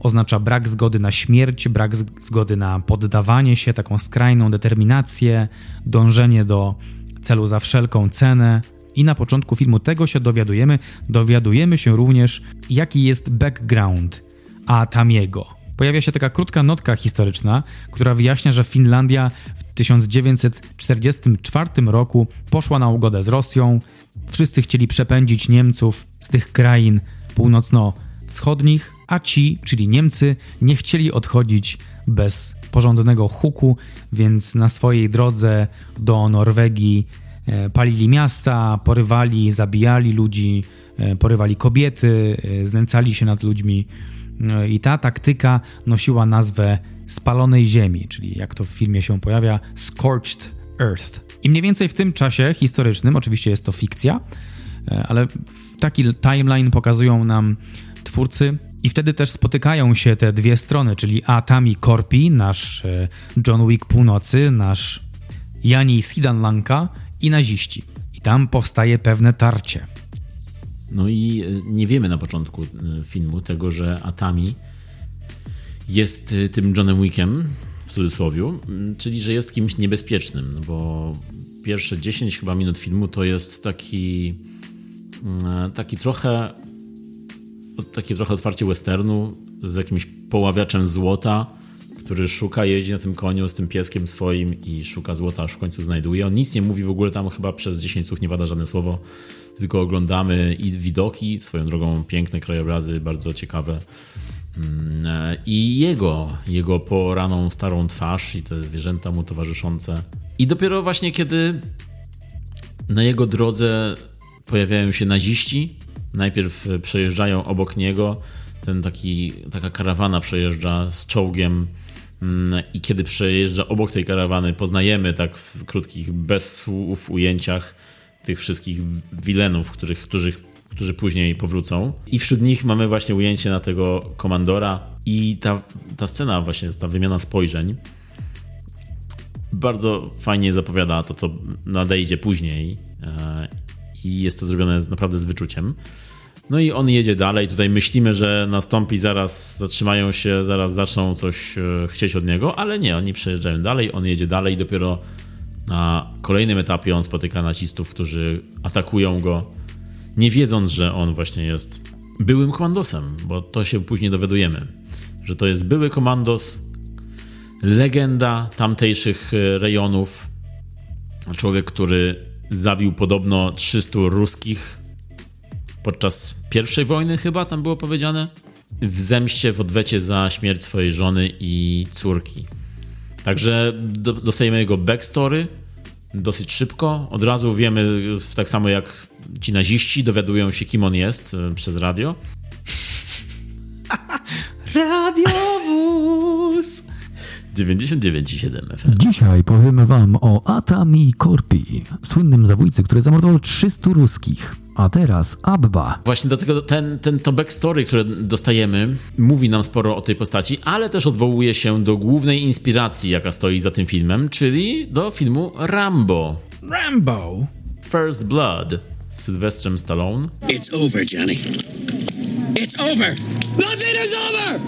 oznacza brak zgody na śmierć, brak zgody na poddawanie się, taką skrajną determinację, dążenie do celu za wszelką cenę. I na początku filmu tego się dowiadujemy. Dowiadujemy się również, jaki jest background Atamiego pojawia się taka krótka notka historyczna, która wyjaśnia, że Finlandia w 1944 roku poszła na ugodę z Rosją. Wszyscy chcieli przepędzić Niemców z tych krain północno-wschodnich, a ci, czyli Niemcy, nie chcieli odchodzić bez porządnego huku, więc na swojej drodze do Norwegii e, palili miasta, porywali, zabijali ludzi, e, porywali kobiety, e, znęcali się nad ludźmi. I ta taktyka nosiła nazwę spalonej ziemi, czyli jak to w filmie się pojawia, Scorched Earth. I mniej więcej w tym czasie historycznym, oczywiście jest to fikcja, e, ale taki timeline pokazują nam twórcy. I wtedy też spotykają się te dwie strony, czyli Atami Korpi, nasz e, John Wick Północy, nasz Jani Sidanlanka i naziści. I tam powstaje pewne tarcie. No i e, nie wiemy na początku filmu tego, że Atami jest e, tym Johnem Wickiem, w cudzysłowie, czyli że jest kimś niebezpiecznym, no bo pierwsze 10 chyba minut filmu to jest taki taki trochę takie trochę otwarcie westernu z jakimś poławiaczem złota, który szuka, jeździ na tym koniu z tym pieskiem swoim i szuka złota, aż w końcu znajduje. On nic nie mówi w ogóle tam chyba przez 10 słów nie wada żadne słowo tylko oglądamy i widoki, swoją drogą piękne krajobrazy, bardzo ciekawe. Mm, I jego, jego poraną starą twarz i te zwierzęta mu towarzyszące. I dopiero właśnie kiedy na jego drodze pojawiają się naziści, najpierw przejeżdżają obok niego, ten taki, taka karawana przejeżdża z czołgiem mm, i kiedy przejeżdża obok tej karawany, poznajemy tak w krótkich, bez słów ujęciach tych wszystkich wilenów, których, którzy, którzy później powrócą. I wśród nich mamy właśnie ujęcie na tego komandora i ta, ta scena właśnie, ta wymiana spojrzeń bardzo fajnie zapowiada to, co nadejdzie później e, i jest to zrobione naprawdę z wyczuciem. No i on jedzie dalej. Tutaj myślimy, że nastąpi zaraz, zatrzymają się, zaraz zaczną coś e, chcieć od niego, ale nie, oni przejeżdżają dalej, on jedzie dalej dopiero na kolejnym etapie on spotyka nazistów, którzy atakują go, nie wiedząc, że on właśnie jest byłym komandosem, bo to się później dowiadujemy, że to jest były komandos, legenda tamtejszych e, rejonów, człowiek, który zabił podobno 300 ruskich podczas pierwszej wojny chyba, tam było powiedziane, w zemście, w odwecie za śmierć swojej żony i córki. Także dostajemy jego backstory dosyć szybko. Od razu wiemy, tak samo jak ci naziści dowiadują się, kim on jest e, przez radio. radio! 99,7 FM. Dzisiaj powiemy wam o Atami Korpi, słynnym zabójcy, który zamordował 300 ruskich. A teraz Abba. Właśnie dlatego ten, ten to backstory, które dostajemy, mówi nam sporo o tej postaci, ale też odwołuje się do głównej inspiracji, jaka stoi za tym filmem, czyli do filmu Rambo. Rambo! First Blood z Sylwestrem Stallone. It's over, Johnny. It's over. Nothing is over.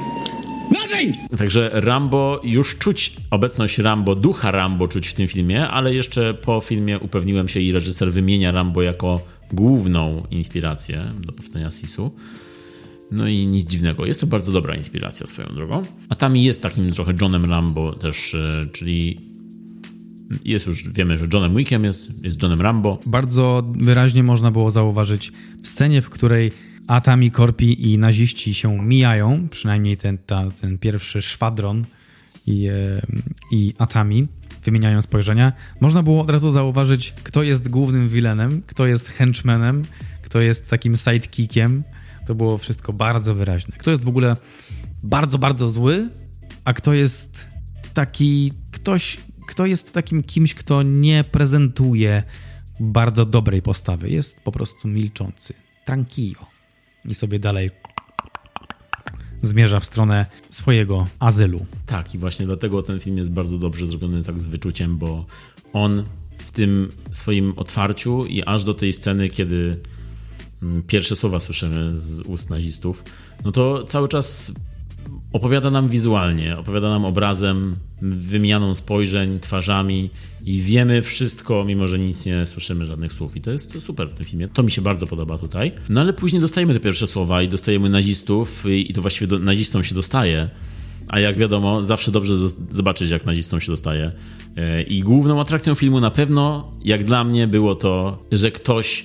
Nothing. Także Rambo, już czuć obecność Rambo, ducha Rambo czuć w tym filmie, ale jeszcze po filmie upewniłem się i reżyser wymienia Rambo jako główną inspirację do powstania Sisu. No i nic dziwnego, jest to bardzo dobra inspiracja swoją drogą. A tam jest takim trochę Johnem Rambo też, e, czyli jest już, wiemy, że Johnem Wickiem jest, jest Johnem Rambo. Bardzo wyraźnie można było zauważyć w scenie, w której Atami, Korpi i naziści się mijają, przynajmniej ten, ta, ten pierwszy szwadron i, e, i Atami wymieniają spojrzenia. Można było od razu zauważyć, kto jest głównym vilenem, kto jest henchmanem, kto jest takim sidekickiem. To było wszystko bardzo wyraźne. Kto jest w ogóle bardzo, bardzo zły, a kto jest taki ktoś, kto jest takim kimś, kto nie prezentuje bardzo dobrej postawy. Jest po prostu milczący. Tranquillo. I sobie dalej zmierza w stronę swojego azylu. Tak, i właśnie dlatego ten film jest bardzo dobrze zrobiony tak z wyczuciem, bo on w tym swoim otwarciu i aż do tej sceny, kiedy mm, pierwsze słowa słyszymy z ust nazistów, no to cały czas opowiada nam wizualnie, opowiada nam obrazem, wymianą spojrzeń, twarzami i wiemy wszystko, mimo że nic nie słyszymy, żadnych słów. I to jest super w tym filmie. To mi się bardzo podoba tutaj. No ale później dostajemy te pierwsze słowa i dostajemy nazistów i to właściwie do, nazistom się dostaje. A jak wiadomo, zawsze dobrze zobaczyć, jak nazistom się dostaje. E, I główną atrakcją filmu na pewno, jak dla mnie, było to, że ktoś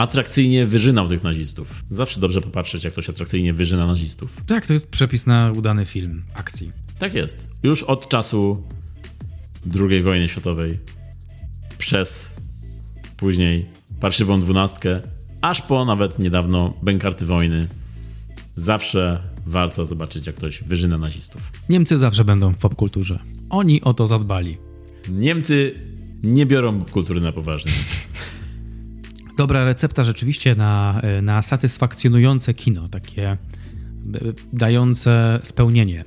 atrakcyjnie wyżynał tych nazistów. Zawsze dobrze popatrzeć, jak ktoś atrakcyjnie wyżyna nazistów. Tak, to jest przepis na udany film akcji. Tak jest. Już od czasu II wojny światowej przez później parszywą dwunastkę, aż po nawet niedawno bękarty wojny. Zawsze warto zobaczyć, jak ktoś wyżyna nazistów. Niemcy zawsze będą w popkulturze. Oni o to zadbali. Niemcy nie biorą kultury na poważnie. Dobra recepta rzeczywiście na, na satysfakcjonujące kino, takie e, dające spełnienie.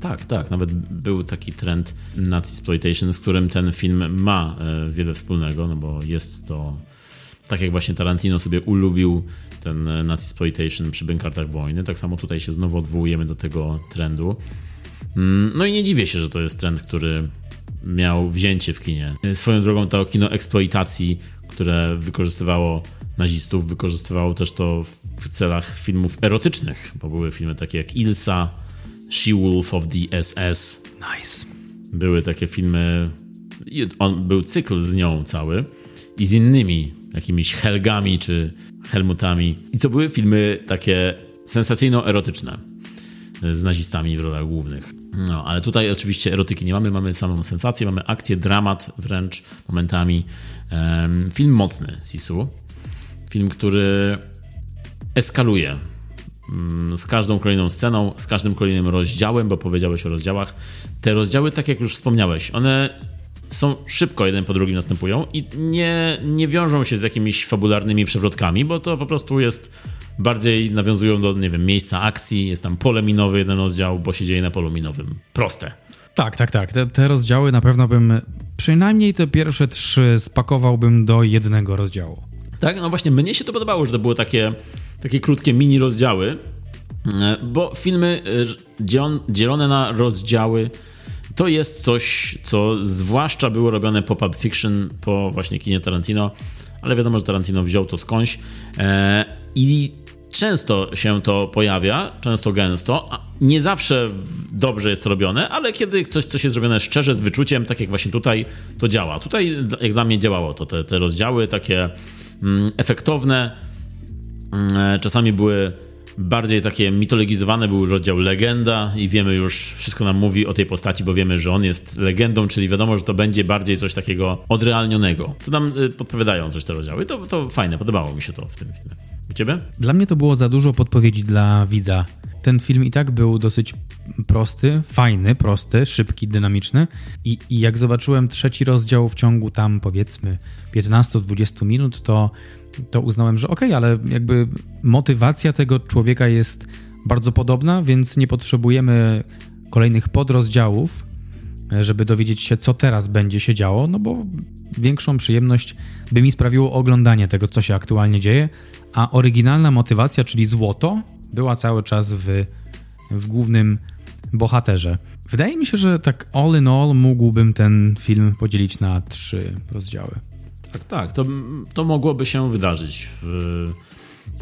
Tak, tak. Nawet był taki trend Nazi-Exploitation, z którym ten film ma e, wiele wspólnego, no bo jest to tak jak właśnie Tarantino sobie ulubił ten Nazi-Exploitation przy Bękartach Wojny, tak samo tutaj się znowu odwołujemy do tego trendu. Mm, no i nie dziwię się, że to jest trend, który miał wzięcie w kinie. E, swoją drogą to kino eksploitacji, które wykorzystywało nazistów, wykorzystywało też to w celach filmów erotycznych, bo były filmy takie jak Ilsa, She-Wolf of the SS. Nice. Były takie filmy, on był cykl z nią cały i z innymi jakimiś Helgami czy Helmutami. I co były filmy takie sensacyjno-erotyczne z nazistami w rolach głównych. No, ale tutaj oczywiście erotyki nie mamy, mamy samą sensację, mamy akcję, dramat wręcz momentami. Film mocny, Sisu. Film, który eskaluje Mm, z każdą kolejną sceną, z każdym kolejnym rozdziałem, bo powiedziałeś o rozdziałach. Te rozdziały, tak jak już wspomniałeś, one są szybko jeden po drugim następują i nie, nie wiążą się z jakimiś fabularnymi przewrotkami, bo to po prostu jest bardziej nawiązują do, nie wiem, miejsca akcji, jest tam pole minowe jeden rozdział, bo się dzieje na polu minowym. Proste. Tak, tak, tak. Te, te rozdziały na pewno bym, przynajmniej te pierwsze trzy spakowałbym do jednego rozdziału. Tak, no właśnie, mnie się to podobało, że to były takie, takie krótkie mini rozdziały, e, bo filmy e, dzielone na rozdziały to jest coś, co zwłaszcza było robione po Pulp Fiction, po właśnie kinie Tarantino, ale wiadomo, że Tarantino wziął to skądś e, i często się to pojawia, często gęsto. Nie zawsze dobrze jest to robione, ale kiedy coś, coś jest zrobione szczerze, z wyczuciem, tak jak właśnie tutaj, to działa. Tutaj, jak dla mnie, działało to. Te, te rozdziały takie Mm, efektowne. Mm, e, czasami były bardziej takie mitologizowane, był rozdział legenda i wiemy już, wszystko nam mówi o tej postaci, bo wiemy, że on jest legendą, czyli wiadomo, że to będzie bardziej coś takiego odrealnionego. Co nam y, podpowiadają coś te rozdziały. To, to fajne, podobało mi się to w tym filmie. U ciebie? Dla mnie to było za dużo podpowiedzi dla widza. Ten film i tak był dosyć prosty, fajny, prosty, szybki, dynamiczny. I, i jak zobaczyłem trzeci rozdział w ciągu tam powiedzmy 15-20 minut, to, to uznałem, że okej, okay, ale jakby motywacja tego człowieka jest bardzo podobna, więc nie potrzebujemy kolejnych podrozdziałów, żeby dowiedzieć się, co teraz będzie się działo, no bo większą przyjemność by mi sprawiło oglądanie tego, co się aktualnie dzieje, a oryginalna motywacja, czyli złoto, była cały czas w, w głównym bohaterze. Wydaje mi się, że tak all in all mógłbym ten film podzielić na trzy rozdziały. Tak, tak. To, to mogłoby się wydarzyć w,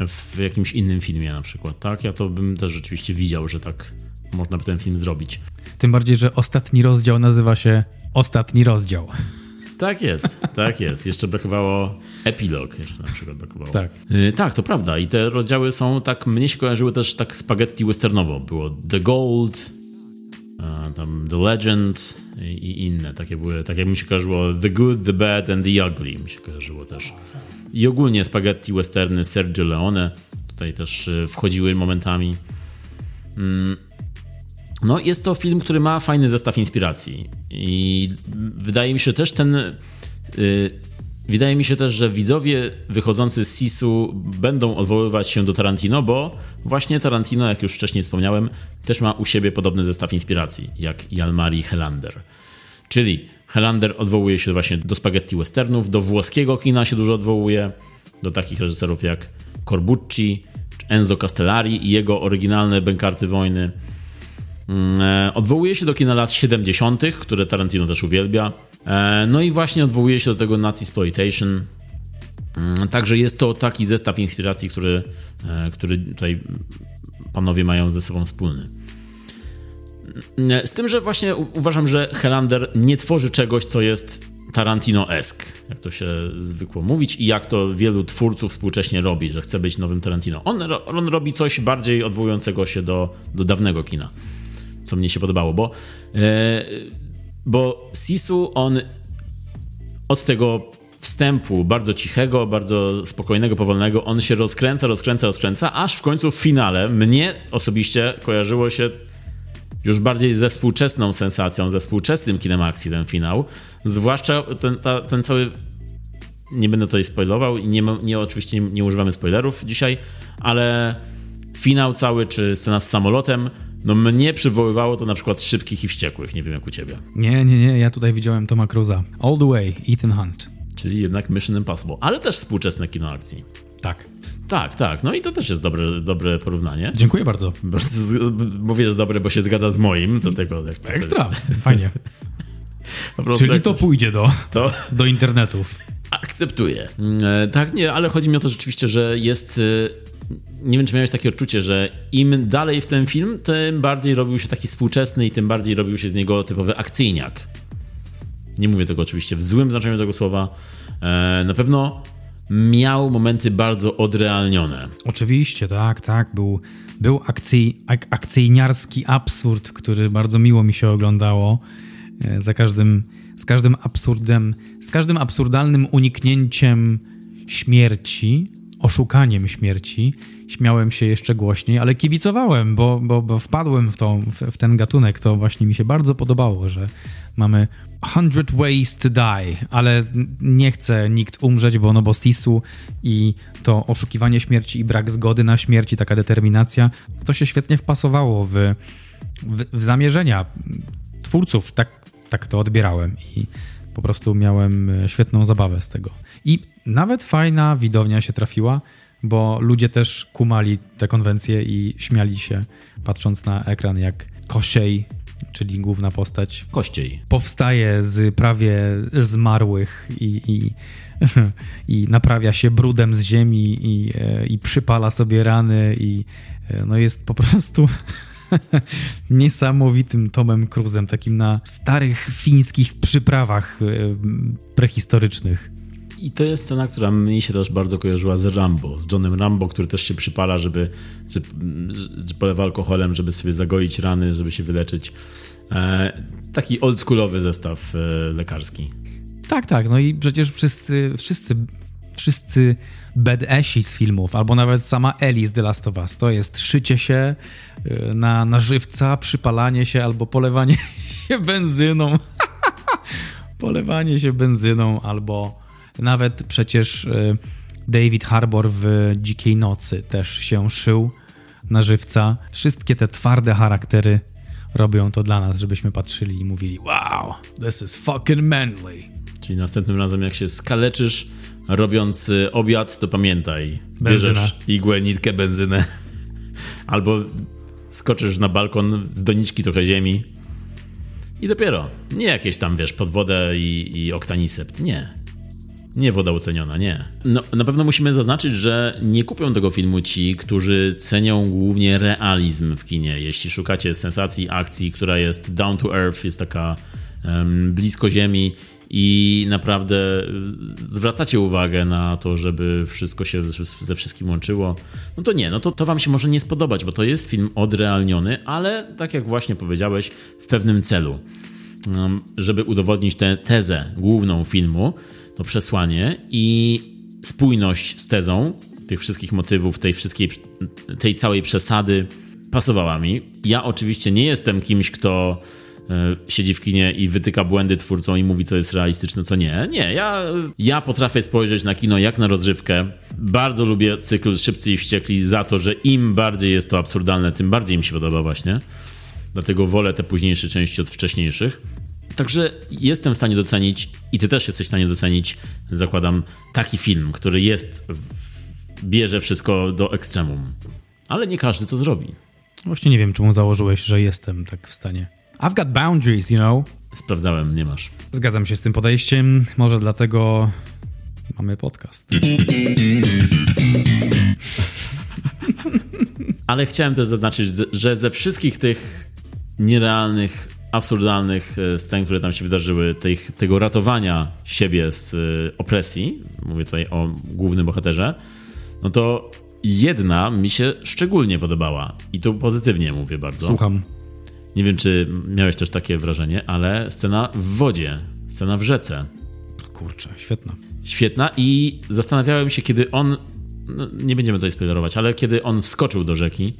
w jakimś innym filmie na przykład, tak? Ja to bym też rzeczywiście widział, że tak można by ten film zrobić. Tym bardziej, że ostatni rozdział nazywa się Ostatni rozdział. Tak jest, tak jest. Jeszcze brakowało epilog, jeszcze na przykład brakowało. Tak. Yy, tak, to prawda. I te rozdziały są tak, mnie się kojarzyły też tak spaghetti westernowo. Było The Gold, tam The Legend i, inne. Takie były, tak jak mi się kojarzyło The Good, The Bad and The Ugly mi się kojarzyło też. I ogólnie spaghetti westerny Sergio Leone tutaj też y, wchodziły momentami. Mm. No, jest to film, który ma fajny zestaw inspiracji. I wydaje mi się też ten. Yy, wydaje mi się też, że widzowie wychodzący z Sisu będą odwoływać się do Tarantino, bo właśnie Tarantino, jak już wcześniej wspomniałem, też ma u siebie podobny zestaw inspiracji, jak Jalmari Helander. Czyli Helander odwołuje się właśnie do spaghetti westernów, do włoskiego kina się dużo odwołuje, do takich reżyserów jak Corbucci, Enzo Castellari i jego oryginalne bękarty wojny. Mm, e, odwołuje się do kina lat 70., które Tarantino też uwielbia. E, no i właśnie odwołuje się do tego Nazi Exploitation. Mm, także jest to taki zestaw inspiracji, który, e, który tutaj panowie mają ze sobą wspólny. Mm, z tym, że właśnie uważam, że Helander nie tworzy czegoś, co jest Tarantino-esk, jak to się zwykło mówić i jak to wielu twórców współcześnie robi, że chce być nowym Tarantino. On, on robi coś bardziej odwołującego się do, do dawnego kina co mnie się podobało, bo, e, bo Sisu on od tego wstępu bardzo cichego, bardzo spokojnego, powolnego, on się rozkręca, rozkręca, rozkręca, aż w końcu w finale mnie osobiście kojarzyło się już bardziej ze współczesną sensacją, ze współczesnym kinem akcji ten finał. Zwłaszcza ten, ta, ten cały. Nie będę tutaj spoilował nie, nie, oczywiście nie używamy spoilerów dzisiaj, ale finał cały, czy scena z samolotem, no mnie przywoływało to na przykład Szybkich i Wściekłych, nie wiem jak u ciebie. Nie, nie, nie, ja tutaj widziałem Toma Cruza. All the way, Ethan Hunt. Czyli jednak Mission Impossible, ale też współczesne kino akcji. Tak. Tak, tak. No i to też jest dobre, dobre porównanie. Dziękuję bardzo. Mówię, że dobre, bo się zgadza z moim. Do tego, jak Ekstra, fajnie. Czyli to pójdzie do, to... do internetów. Akceptuję. E, tak, nie, ale chodzi mi o to rzeczywiście, że jest e, nie wiem, czy miałeś takie odczucie, że im dalej w ten film, tym bardziej robił się taki współczesny i tym bardziej robił się z niego typowy akcyjniak. Nie mówię tego oczywiście w złym znaczeniu tego słowa. E, na pewno miał momenty bardzo odrealnione. Oczywiście, tak, tak. Był, był akcji, ak, akcyjniarski absurd, który bardzo miło mi się oglądało. E, za każdym, z każdym absurdem, z każdym absurdalnym uniknięciem śmierci oszukaniem śmierci, śmiałem się jeszcze głośniej, ale kibicowałem, bo, bo, bo wpadłem w, to, w, w, ten gatunek. To właśnie mi się bardzo podobało, że mamy 100 ways to die, ale nie chce nikt umrzeć, bo no bo Sisu i to oszukiwanie śmierci i brak zgody na śmierć i taka determinacja, to się świetnie wpasowało w, w, w zamierzenia twórców. Tak, tak to odbierałem i po prostu miałem e, świetną zabawę z tego. I nawet fajna widownia się trafiła, bo ludzie też kumali te konwencje i śmiali się, patrząc na ekran, jak Kosiej, czyli główna postać, Kościej, powstaje z prawie zmarłych i, i, i naprawia się brudem z ziemi i, e, i przypala sobie rany i e, no jest po prostu niesamowitym Tomem Cruzem, takim na starych fińskich przyprawach e, prehistorycznych. I to jest scena, która mnie się też bardzo kojarzyła z Rambo, z Johnem Rambo, który też się przypala, żeby, że, że polewa alkoholem, żeby sobie zagoić rany, żeby się wyleczyć. E, taki oldschoolowy zestaw e, lekarski. Tak, tak. No i przecież wszyscy, wszyscy wszyscy badashi z filmów, albo nawet sama Ellie z The Last of Us. To jest szycie się y, na, na żywca, przypalanie się albo polewanie się benzyną. polewanie się benzyną, albo nawet przecież y, David Harbour w Dzikiej Nocy też się szył na żywca. Wszystkie te twarde charaktery robią to dla nas, żebyśmy patrzyli i mówili wow, this is fucking manly. Czyli następnym razem jak się skaleczysz robiąc y, obiad, to pamiętaj, Benzyna. bierzesz igłę, nitkę, benzynę albo skoczysz na balkon z doniczki trochę ziemi i dopiero. Nie jakieś tam, wiesz, pod wodę i, i oktanisept. Nie. Nie woda utleniona, nie. No, na pewno musimy zaznaczyć, że nie kupią tego filmu ci, którzy cenią głównie realizm w kinie. Jeśli szukacie sensacji, akcji, która jest down to earth, jest taka em, blisko ziemi i naprawdę zwracacie uwagę na to, żeby wszystko się ze- wszystkim łączyło, no to nie, no to, to wam się może nie spodobać, bo to jest film odrealniony, ale tak jak właśnie powiedziałeś, w pewnym celu. Żeby udowodnić tę tezę główną filmu, to przesłanie i spójność z tezą tych wszystkich motywów, tej wszystkiej, tej całej przesady pasowała mi. Ja oczywiście nie jestem kimś, kto siedzi w kinie i wytyka błędy twórcom i mówi, co jest realistyczne, co nie. Nie, ja, ja potrafię spojrzeć na kino jak na rozrywkę. Bardzo lubię cykl Szybcy i Wściekli za to, że im bardziej jest to absurdalne, tym bardziej mi się podoba właśnie. Dlatego wolę te późniejsze części od wcześniejszych. Także jestem w stanie docenić, i ty też jesteś w stanie docenić, zakładam, taki film, który jest, bierze wszystko do ekstremum. Ale nie każdy to zrobi. Właśnie nie wiem, czemu założyłeś, że jestem tak w stanie. I've got boundaries, you know. Sprawdzałem, nie masz. Zgadzam się z tym podejściem, może dlatego mamy podcast. Ale chciałem też zaznaczyć, że ze wszystkich tych nierealnych, absurdalnych e, scen, które tam się wydarzyły, tych, tego ratowania siebie z e, opresji, mówię tutaj o głównym bohaterze, no to jedna mi się szczególnie podobała. I tu pozytywnie mówię bardzo. Słucham. Nie wiem, czy miałeś też takie wrażenie, ale scena w wodzie, scena w rzece. Kurczę, świetna. Świetna i zastanawiałem się, kiedy on, no nie będziemy tutaj spoilerować, ale kiedy on wskoczył do rzeki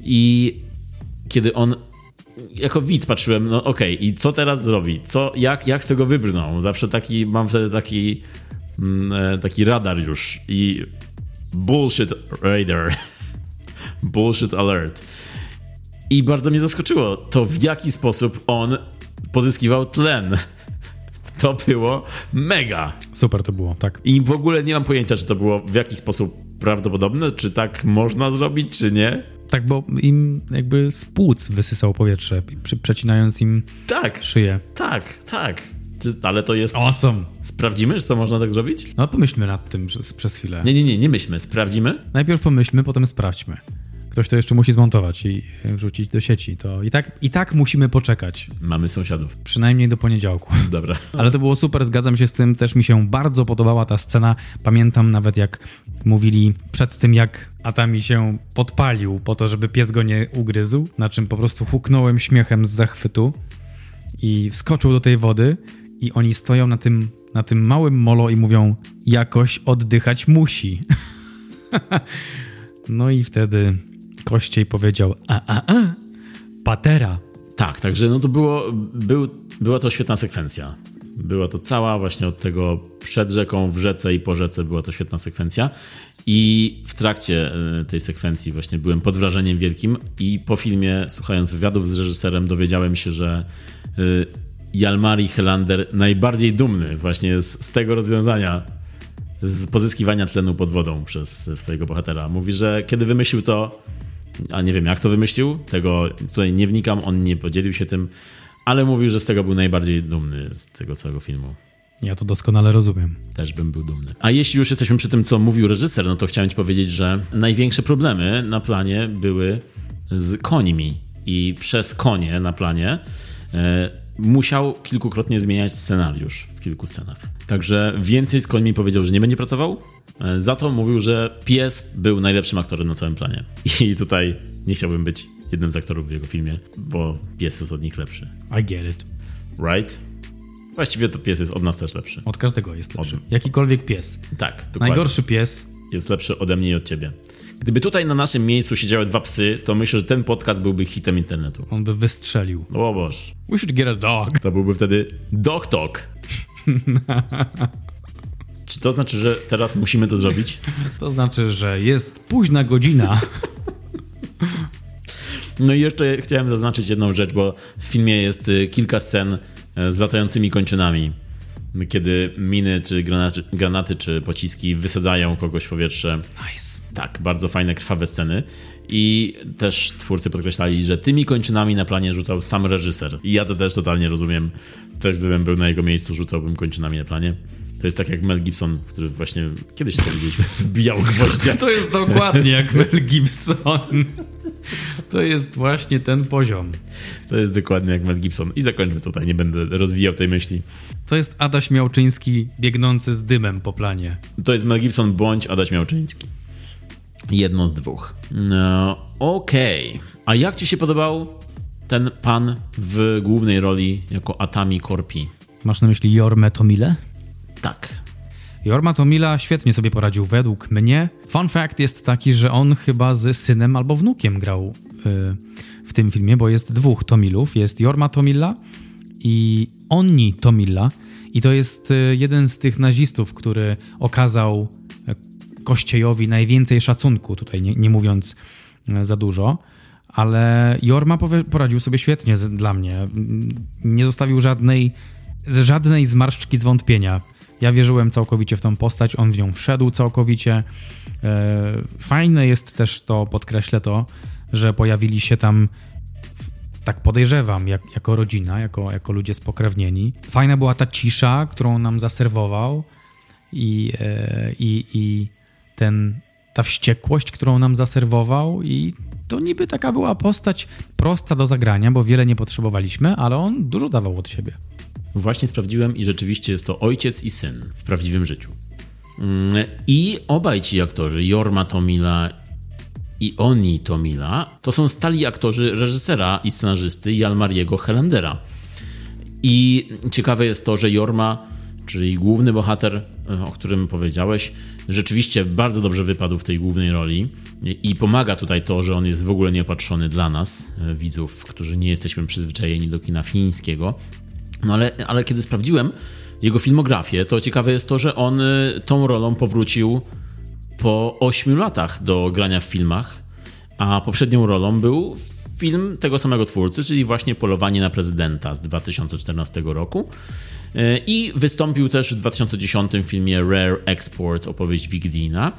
i kiedy on, jako widz patrzyłem, no okej, i co teraz zrobi? Co, jak, jak z tego wybrnął? Zawsze taki, mam wtedy taki, mm, e, taki radar już i bullshit radar, bullshit alert. I bardzo mnie zaskoczyło to, w jaki sposób on pozyskiwał tlen. To było mega. Super to było, tak. I w ogóle nie mam pojęcia, czy to było w jakiś sposób prawdopodobne, czy tak można zrobić, czy nie. Tak, bo im jakby z płuc wysysał powietrze, przecinając im Tak, szyję. tak, tak. Czy, ale to jest. Awesome. Sprawdzimy, czy to można tak zrobić? No pomyślmy nad tym przez, przez chwilę. Nie, nie, nie, nie myślmy. Sprawdzimy. Najpierw pomyślmy, potem sprawdźmy. Ktoś to jeszcze musi zmontować i wrzucić do sieci. To i tak, i tak musimy poczekać. Mamy sąsiadów. Przynajmniej do poniedziałku. Dobra. Ale to było super, zgadzam się z tym. Też mi się bardzo podobała ta scena. Pamiętam nawet jak mówili przed tym, jak Atami się podpalił po to, żeby pies go nie ugryzł, na czym po prostu huknąłem śmiechem z zachwytu i wskoczył do tej wody i oni stoją na tym, na tym małym molo i mówią jakoś oddychać musi. no i wtedy Kościej powiedział a, a, a, patera. Tak, także no to było, był, była to świetna sekwencja. Była to cała właśnie od tego przed rzeką, w rzece i po rzece była to świetna sekwencja. I w trakcie e, tej sekwencji właśnie byłem pod wrażeniem wielkim i po filmie, słuchając wywiadów z reżyserem, dowiedziałem się, że e, Jalmari Helander najbardziej dumny właśnie z, z tego rozwiązania, z pozyskiwania tlenu pod wodą przez swojego bohatera. Mówi, że kiedy wymyślił to, a nie wiem jak to wymyślił, tego tutaj nie wnikam, on nie podzielił się tym, ale mówił, że z tego był najbardziej dumny z tego całego filmu. Ja to doskonale rozumiem. Też bym był dumny. A jeśli już jesteśmy przy tym, co mówił reżyser, no to chciałem ci powiedzieć, że największe problemy na planie były z końmi. I przez konie na planie e, musiał kilkukrotnie zmieniać scenariusz w kilku scenach. Także więcej z końmi powiedział, że nie będzie pracował. E, za to mówił, że pies był najlepszym aktorem na całym planie. I tutaj nie chciałbym być jednym z aktorów w jego filmie, bo pies jest od nich lepszy. I get it. Right? Właściwie to pies jest od nas też lepszy. Od każdego jest lepszy. Od- Jakikolwiek pies. Tak, dokładnie. Najgorszy pies. Jest lepszy ode mnie i od ciebie. Gdyby tutaj na naszym miejscu siedziały dwa psy, to myślę, że ten podcast byłby hitem internetu. On by wystrzelił. O Boż. We should get a dog. To byłby wtedy Dog Talk. Czy to znaczy, że teraz musimy to zrobić? To znaczy, że jest późna godzina. No i jeszcze chciałem zaznaczyć jedną rzecz, bo w filmie jest y, kilka scen e, z latającymi kończynami. Kiedy miny, czy granaty, granaty, czy pociski wysadzają kogoś w powietrze. Nice. Tak, bardzo fajne, krwawe sceny. I też twórcy podkreślali, że tymi kończynami na planie rzucał sam reżyser. I ja to też totalnie rozumiem. Też gdybym był na jego miejscu, rzucałbym kończynami na planie. To jest tak jak Mel Gibson, który właśnie kiedyś to widzieliśmy, wbijał gwoździa. To jest dokładnie jak Mel Gibson. To jest właśnie ten poziom. To jest dokładnie jak Mel Gibson. I zakończmy tutaj, nie będę rozwijał tej myśli. To jest Adaś Miałczyński biegnący z dymem po planie. To jest Mel Gibson bądź Adaś Miałczyński. Jedno z dwóch. No, okej. A jak ci się podobał ten pan w głównej roli jako Atami Korpi? Masz na myśli Jormę Tomile? Tak. Jorma Tomila świetnie sobie poradził według mnie. Fun fact jest taki, że on chyba z synem albo wnukiem grał y, w tym filmie, bo jest dwóch Tomilów. Jest Jorma Tomilla i Onni Tomilla. I to jest y, jeden z tych nazistów, który okazał Kościejowi najwięcej szacunku, tutaj nie, nie mówiąc y, za dużo. Ale Jorma poradził sobie świetnie dla mnie. Mm, Nie zostawił żadnej, żadnej zmarszczki zwątpienia. Ja wierzyłem całkowicie w tą postać, on w nią wszedł całkowicie. E, Fajne jest też to, podkreślę to, że pojawili się tam, tak podejrzewam, jak, jako rodzina, jako, jako ludzie spokrewnieni. Fajna była ta cisza, którą nam zaserwował i, e, i, i ten, ta wściekłość, którą nam zaserwował i to niby taka była postać prosta do zagrania, bo wiele nie potrzebowaliśmy, ale on dużo dawał od siebie. Właśnie sprawdziłem i rzeczywiście jest to ojciec i syn w prawdziwym życiu. Mm, I obaj ci aktorzy, Jorma Tomila i Oni Tomila, to są stali aktorzy reżysera i scenarzysty Jalmariego Helendera. I ciekawe jest to, że Jorma, czyli główny bohater, e, o którym powiedziałeś, rzeczywiście bardzo dobrze wypadł w tej głównej roli i pomaga tutaj to, że on jest w ogóle nieopatrzony dla nas, e, widzów, którzy nie jesteśmy przyzwyczajeni do kina fińskiego. No ale, ale kiedy sprawdziłem jego filmografię, to ciekawe jest to, że on y, tą rolą powrócił po 8 latach do grania w filmach, a poprzednią rolą był film tego samego twórcy, czyli właśnie Polowanie na prezydenta z 2014 roku. Y, I wystąpił też w 2010 filmie Rare Export, opowieść Wigilina.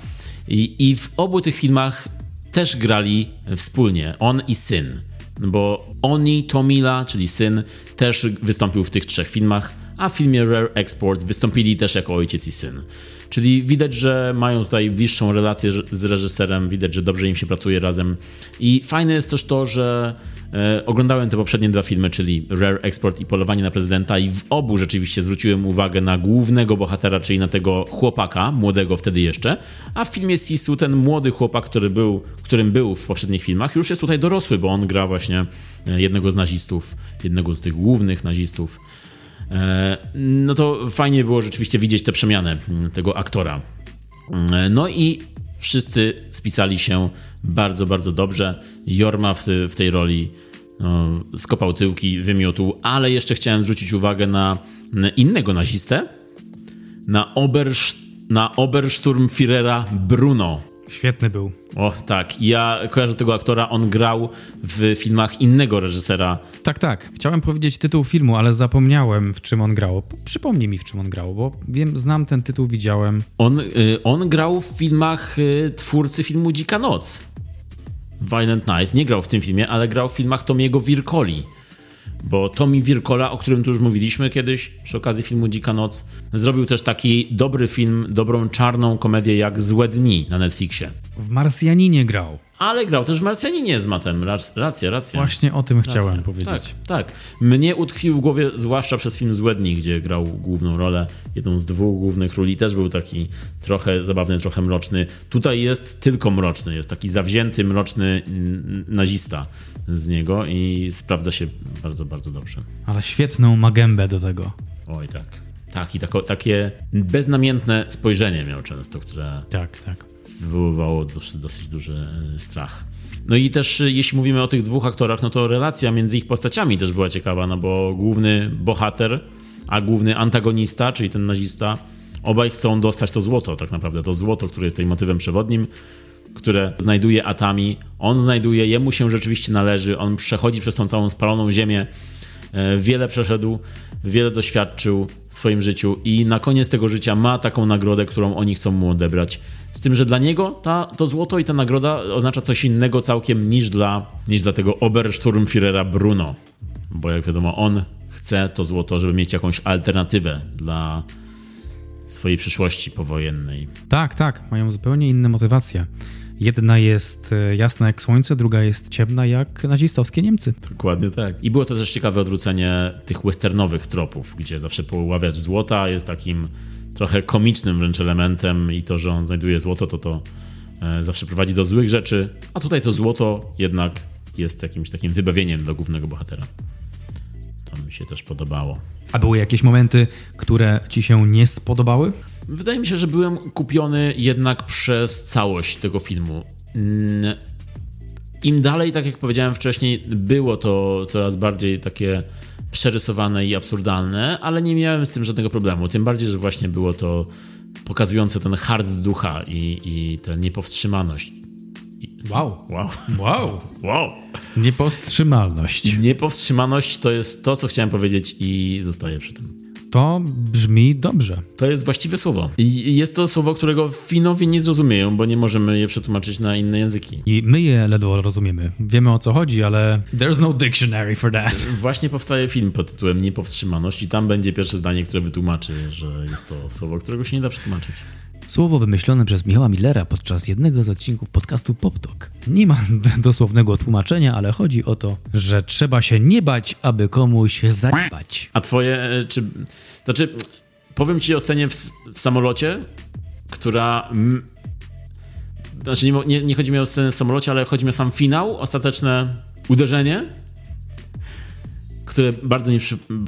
I, I w obu tych filmach też grali wspólnie, on i syn bo Oni Tomila, czyli syn, też wystąpił w tych trzech filmach, a w filmie Rare Export wystąpili też jako ojciec i syn. Czyli widać, że mają tutaj bliższą relację z reżyserem, widać, że dobrze im się pracuje razem. I fajne jest też to, że e, oglądałem te poprzednie dwa filmy, czyli Rare Export i Polowanie na prezydenta, i w obu rzeczywiście zwróciłem uwagę na głównego bohatera, czyli na tego chłopaka, młodego wtedy jeszcze. A w filmie Sisu ten młody chłopak, który był, którym był w poprzednich filmach, już jest tutaj dorosły, bo on gra właśnie e, jednego z nazistów, jednego z tych głównych nazistów. E, No to fajnie było rzeczywiście widzieć tę przemianę mm, tego aktora. E, No i wszyscy spisali się bardzo, bardzo dobrze. Jorma w, w tej roli no, skopał tyłki, wymiotł, ale jeszcze chciałem zwrócić uwagę na innego nazistę, na, Obersz, na Obersturmführera Bruno. Świetny był. O tak, ja kojarzę tego aktora, on grał w filmach innego reżysera, Tak, tak. Chciałem powiedzieć tytuł filmu, ale zapomniałem, w czym on grał. Przypomnij mi, w czym on grał, bo wiem, znam ten tytuł, widziałem. On, y, on grał w filmach y, twórcy filmu Dzika Noc. Violent Night. Nie grał w tym filmie, ale grał w filmach Tomiego Wirkoli. Bo Tommy Wirkola, o którym tu już mówiliśmy kiedyś przy okazji filmu Dzika Noc, zrobił też taki dobry film, dobrą czarną komedię jak Złe Dni na Netflixie. W Marsjaninie grał. Ale grał też w Marsjaninie z Matem. Rac- Racja, racja. Właśnie o tym chciałem Racja. powiedzieć. Tak, tak. Mnie utkwił w głowie, zwłaszcza przez film Złe Dni, gdzie grał główną rolę, jedną z dwóch głównych ról i też był taki trochę zabawny, trochę mroczny. Tutaj jest tylko mroczny, jest taki zawzięty, mroczny nazista z niego i sprawdza się bardzo, bardzo dobrze. Ale świetną ma gębę do tego. Oj tak. Tak, i tako, takie beznamiętne spojrzenie miał często, które Tak, tak. Wywoływało dosyć, dosyć duży e, strach. No i też e, jeśli mówimy o tych dwóch aktorach, no to relacja między ich postaciami też była ciekawa, no bo główny bohater, a główny antagonista, czyli ten nazista, obaj chcą dostać to złoto, tak naprawdę to złoto, które jest tutaj motywem przewodnim, które znajduje Atami. On znajduje, jemu się rzeczywiście należy, on przechodzi przez tą całą spaloną ziemię, e, wiele przeszedł, wiele doświadczył w swoim życiu i na koniec tego życia ma taką nagrodę, którą oni chcą mu odebrać. Z tym, że dla niego ta, to złoto i ta nagroda oznacza coś innego całkiem niż dla, niż dla tego Obersturmführera Bruno. Bo jak wiadomo, on chce to złoto, żeby mieć jakąś alternatywę dla swojej przyszłości powojennej. Tak, tak, mają zupełnie inne motywacje. Jedna jest e, jasna jak słońce, druga jest ciemna jak nazistowskie Niemcy. Dokładnie tak. I było to też ciekawe odwrócenie tych westernowych tropów, gdzie zawsze poławiacz złota jest takim trochę komicznym wręcz elementem i to, że on znajduje złoto, to to e, zawsze prowadzi do złych rzeczy, a tutaj to złoto jednak jest jakimś takim wybawieniem dla głównego bohatera. To mi się też podobało. A były jakieś momenty, które ci się nie spodobały? Wydaje mi się, że byłem kupiony jednak przez całość tego filmu. Im dalej, tak jak powiedziałem wcześniej, było to coraz bardziej takie przerysowane i absurdalne, ale nie miałem z tym żadnego problemu. Tym bardziej, że właśnie było to pokazujące ten hard ducha i, i tę niepowstrzymaność. Wow. Wow. Wow. Wow. Niepowstrzymalność. Niepowstrzymaność to jest to, co chciałem powiedzieć i zostaję przy tym. To brzmi dobrze. To jest właściwe słowo. I jest to słowo, którego Finowie nie zrozumieją, bo nie możemy je przetłumaczyć na inne języki. I my je ledwo rozumiemy. Wiemy o co chodzi, ale there's no dictionary for that. Właśnie powstaje film pod tytułem Niepowstrzymaność i tam będzie pierwsze zdanie, które wytłumaczy, że jest to słowo, którego się nie da przetłumaczyć. Słowo wymyślone przez Michała Millera podczas jednego z odcinków podcastu PopTalk. Nie ma dosłownego tłumaczenia, ale chodzi o to, że trzeba się nie bać, aby komuś zajebać. A twoje, e, czy... Znaczy, powiem ci o scenie w, w samolocie, która... Znaczy, nie, nie, nie chodzi mi o scenę w samolocie, ale chodzi mi o sam finał, ostateczne uderzenie, które bardzo, mi,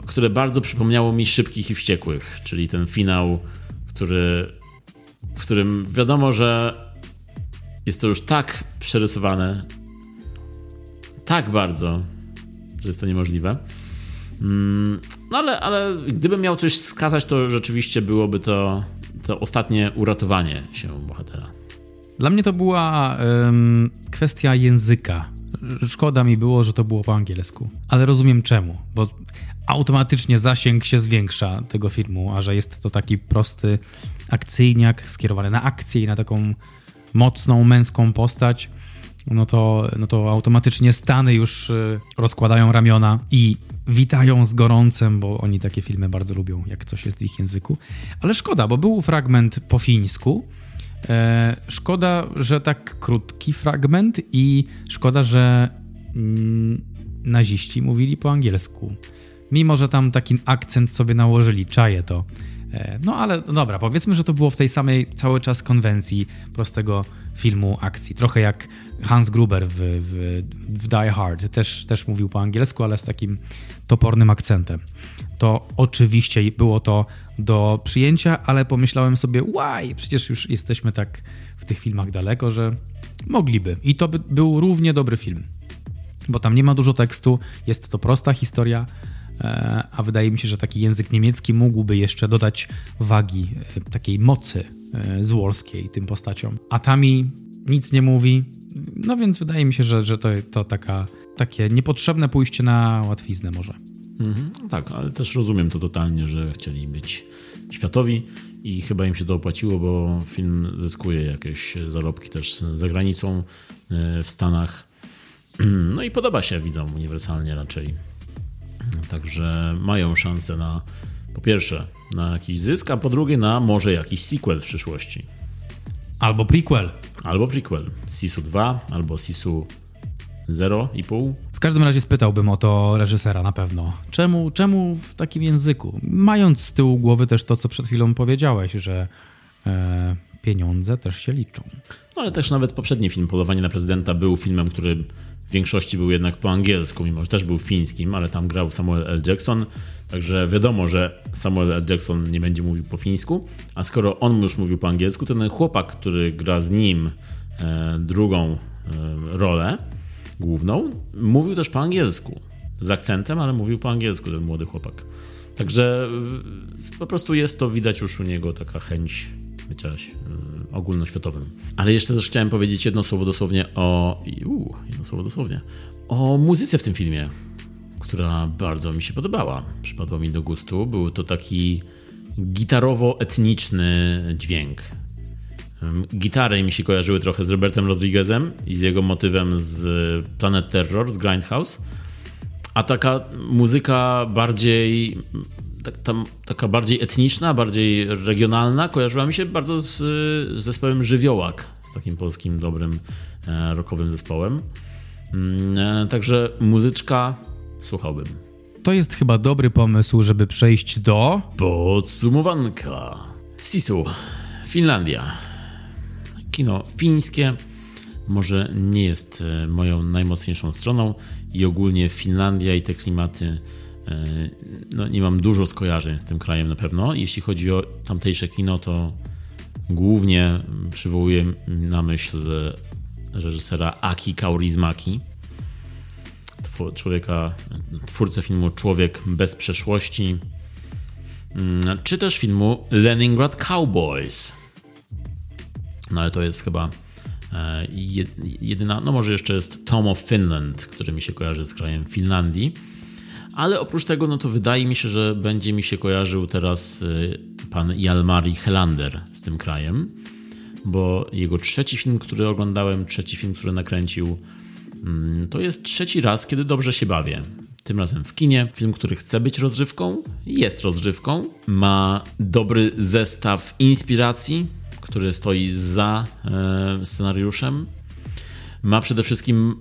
które bardzo przypomniało mi Szybkich i Wściekłych, czyli ten finał, który, w którym wiadomo, że jest to już tak przerysowane, tak bardzo, że jest to niemożliwe. Mm, No ale, ale gdybym miał coś wskazać, to rzeczywiście byłoby to, to ostatnie uratowanie się bohatera. Dla mnie to była em, kwestia języka. Szkoda mi było, że to było po angielsku, ale rozumiem czemu, bo automatycznie zasięg się zwiększa tego filmu, a że jest to taki prosty akcyjniak skierowany na akcję i na taką mocną męską postać, no to, no to automatycznie Stany już y, rozkładają ramiona i witają z gorącem, bo oni takie filmy bardzo lubią, jak coś jest w ich języku. Ale szkoda, bo był fragment po fińsku. E, szkoda, że tak krótki fragment i szkoda, że mm, naziści mówili po angielsku. Mimo, że tam taki akcent sobie nałożyli, czaję to. E, No ale no dobra, powiedzmy, że to było w tej samej cały czas konwencji prostego filmu akcji. Trochę jak Hans Gruber w, w, w Die Hard. Też, też mówił po angielsku, ale z takim topornym akcentem. To oczywiście było to do przyjęcia, ale pomyślałem sobie, łaj, przecież już jesteśmy tak w tych filmach daleko, że mogliby. I to by był równie dobry film bo tam nie ma dużo tekstu, jest to prosta historia, a wydaje mi się, że taki język niemiecki mógłby jeszcze dodać wagi, e, takiej mocy e, złolskiej tym postaciom. A Tami nic nie mówi, no więc wydaje mi się, że, że to, to taka, takie niepotrzebne pójście na łatwiznę może. Mhm. Tak, ale też rozumiem to totalnie, że chcieli być światowi i chyba im się to opłaciło, bo film zyskuje jakieś zarobki też za granicą e, w Stanach. No i podoba się widzom uniwersalnie raczej. Także mają szansę na po pierwsze na jakiś zysk, a po drugie na może jakiś sequel w przyszłości. Albo prequel. Albo prequel. Sisu 2 albo Sisu 0,5. W każdym razie spytałbym o to reżysera na pewno. Czemu, czemu w takim języku? Mając z tyłu głowy też to, co przed chwilą powiedziałeś, że e, pieniądze też się liczą. No ale też nawet poprzedni film Polowanie na prezydenta był filmem, który większości był jednak po angielsku, mimo że też był fińskim, ale tam grał Samuel L. Jackson, także wiadomo, że Samuel L. Jackson nie będzie mówił po fińsku, a skoro on już mówił po angielsku, to ten chłopak, który gra z nim e, drugą e, rolę główną, mówił też po angielsku. Z akcentem, ale mówił po angielsku ten młody chłopak. Także e, po prostu jest to widać już u niego taka chęć bycia ogólnoświatowym. Ale jeszcze też chciałem powiedzieć jedno słowo dosłownie o. Uu, jedno słowo dosłownie. O muzyce w tym filmie, która bardzo mi się podobała. Przypadła mi do gustu. Był to taki gitarowo-etniczny dźwięk. Gitary mi się kojarzyły trochę z Robertem Rodriguezem i z jego motywem z Planet Terror, z Grindhouse. A taka muzyka bardziej tak, tam, taka bardziej etniczna, bardziej regionalna, kojarzyła mi się bardzo z, z zespołem Żywiołak, z takim polskim dobrym e, rockowym zespołem. Mm, e, także muzyczka słuchałbym. To jest chyba dobry pomysł, żeby przejść do. Podsumowanka. Sisu, Finlandia. Kino fińskie może nie jest e, moją najmocniejszą stroną i ogólnie Finlandia i te klimaty no, nie mam dużo skojarzeń z tym krajem na pewno. Jeśli chodzi o tamtejsze kino, to głównie przywołuję na myśl reżysera Aki Kaurismaki, człowieka, twórcę filmu Człowiek bez przeszłości, mm, czy też filmu Leningrad Cowboys. No ale to jest chyba e, jedyna, no może jeszcze jest Tom of Finland, który mi się kojarzy z krajem Finlandii. Ale oprócz tego, no to wydaje mi się, że będzie mi się kojarzył teraz y, pan Jalmari Helander z tym krajem, bo jego trzeci film, który oglądałem, trzeci film, który nakręcił, mm, to jest trzeci raz, kiedy dobrze się bawię. Tym razem w kinie. Film, który chce być rozrywką, jest rozrywką, ma dobry zestaw inspiracji, który stoi za e, scenariuszem. Ma przede wszystkim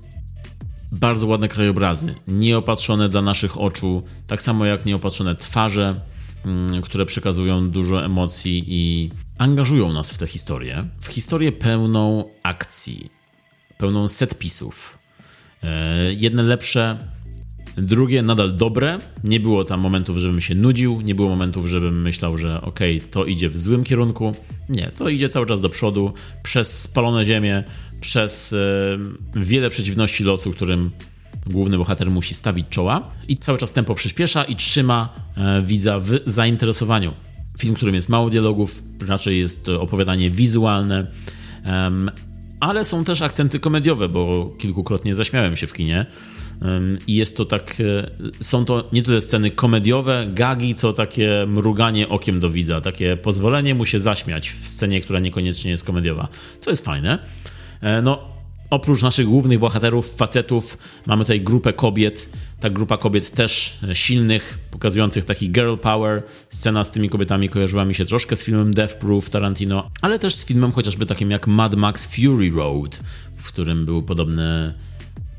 bardzo ładne krajobrazy, nieopatrzone dla naszych oczu, tak samo jak nieopatrzone twarze, mm, które przekazują dużo emocji i angażują nas w tę historię. W historię pełną akcji, pełną setpisów. E, jedne lepsze, drugie nadal dobre. Nie było tam momentów, żebym się nudził, nie było momentów, żebym myślał, że okej, okay, to idzie w złym kierunku. Nie, to idzie cały czas do przodu, przez spalone ziemię, przez e, wiele przeciwności losu, którym główny bohater musi stawić czoła i cały czas tempo przyspiesza i trzyma e, widza w zainteresowaniu. Film, w którym jest mało dialogów, raczej jest opowiadanie wizualne, ale są też akcenty komediowe, bo kilkukrotnie zaśmiałem się w kinie. I jest to tak, e, są to nie tyle sceny komediowe, gagi, co takie mruganie okiem do widza, takie pozwolenie mu się zaśmiać w scenie, która niekoniecznie jest komediowa, co jest fajne. E, no, oprócz naszych głównych bohaterów, facetów, mamy tutaj grupę kobiet. Ta grupa kobiet też silnych, pokazujących taki girl power. Scena z tymi kobietami kojarzyła mi się troszkę z filmem Death Proof Tarantino, ale też z filmem chociażby takim jak Mad Max Fury Road, w którym był podobny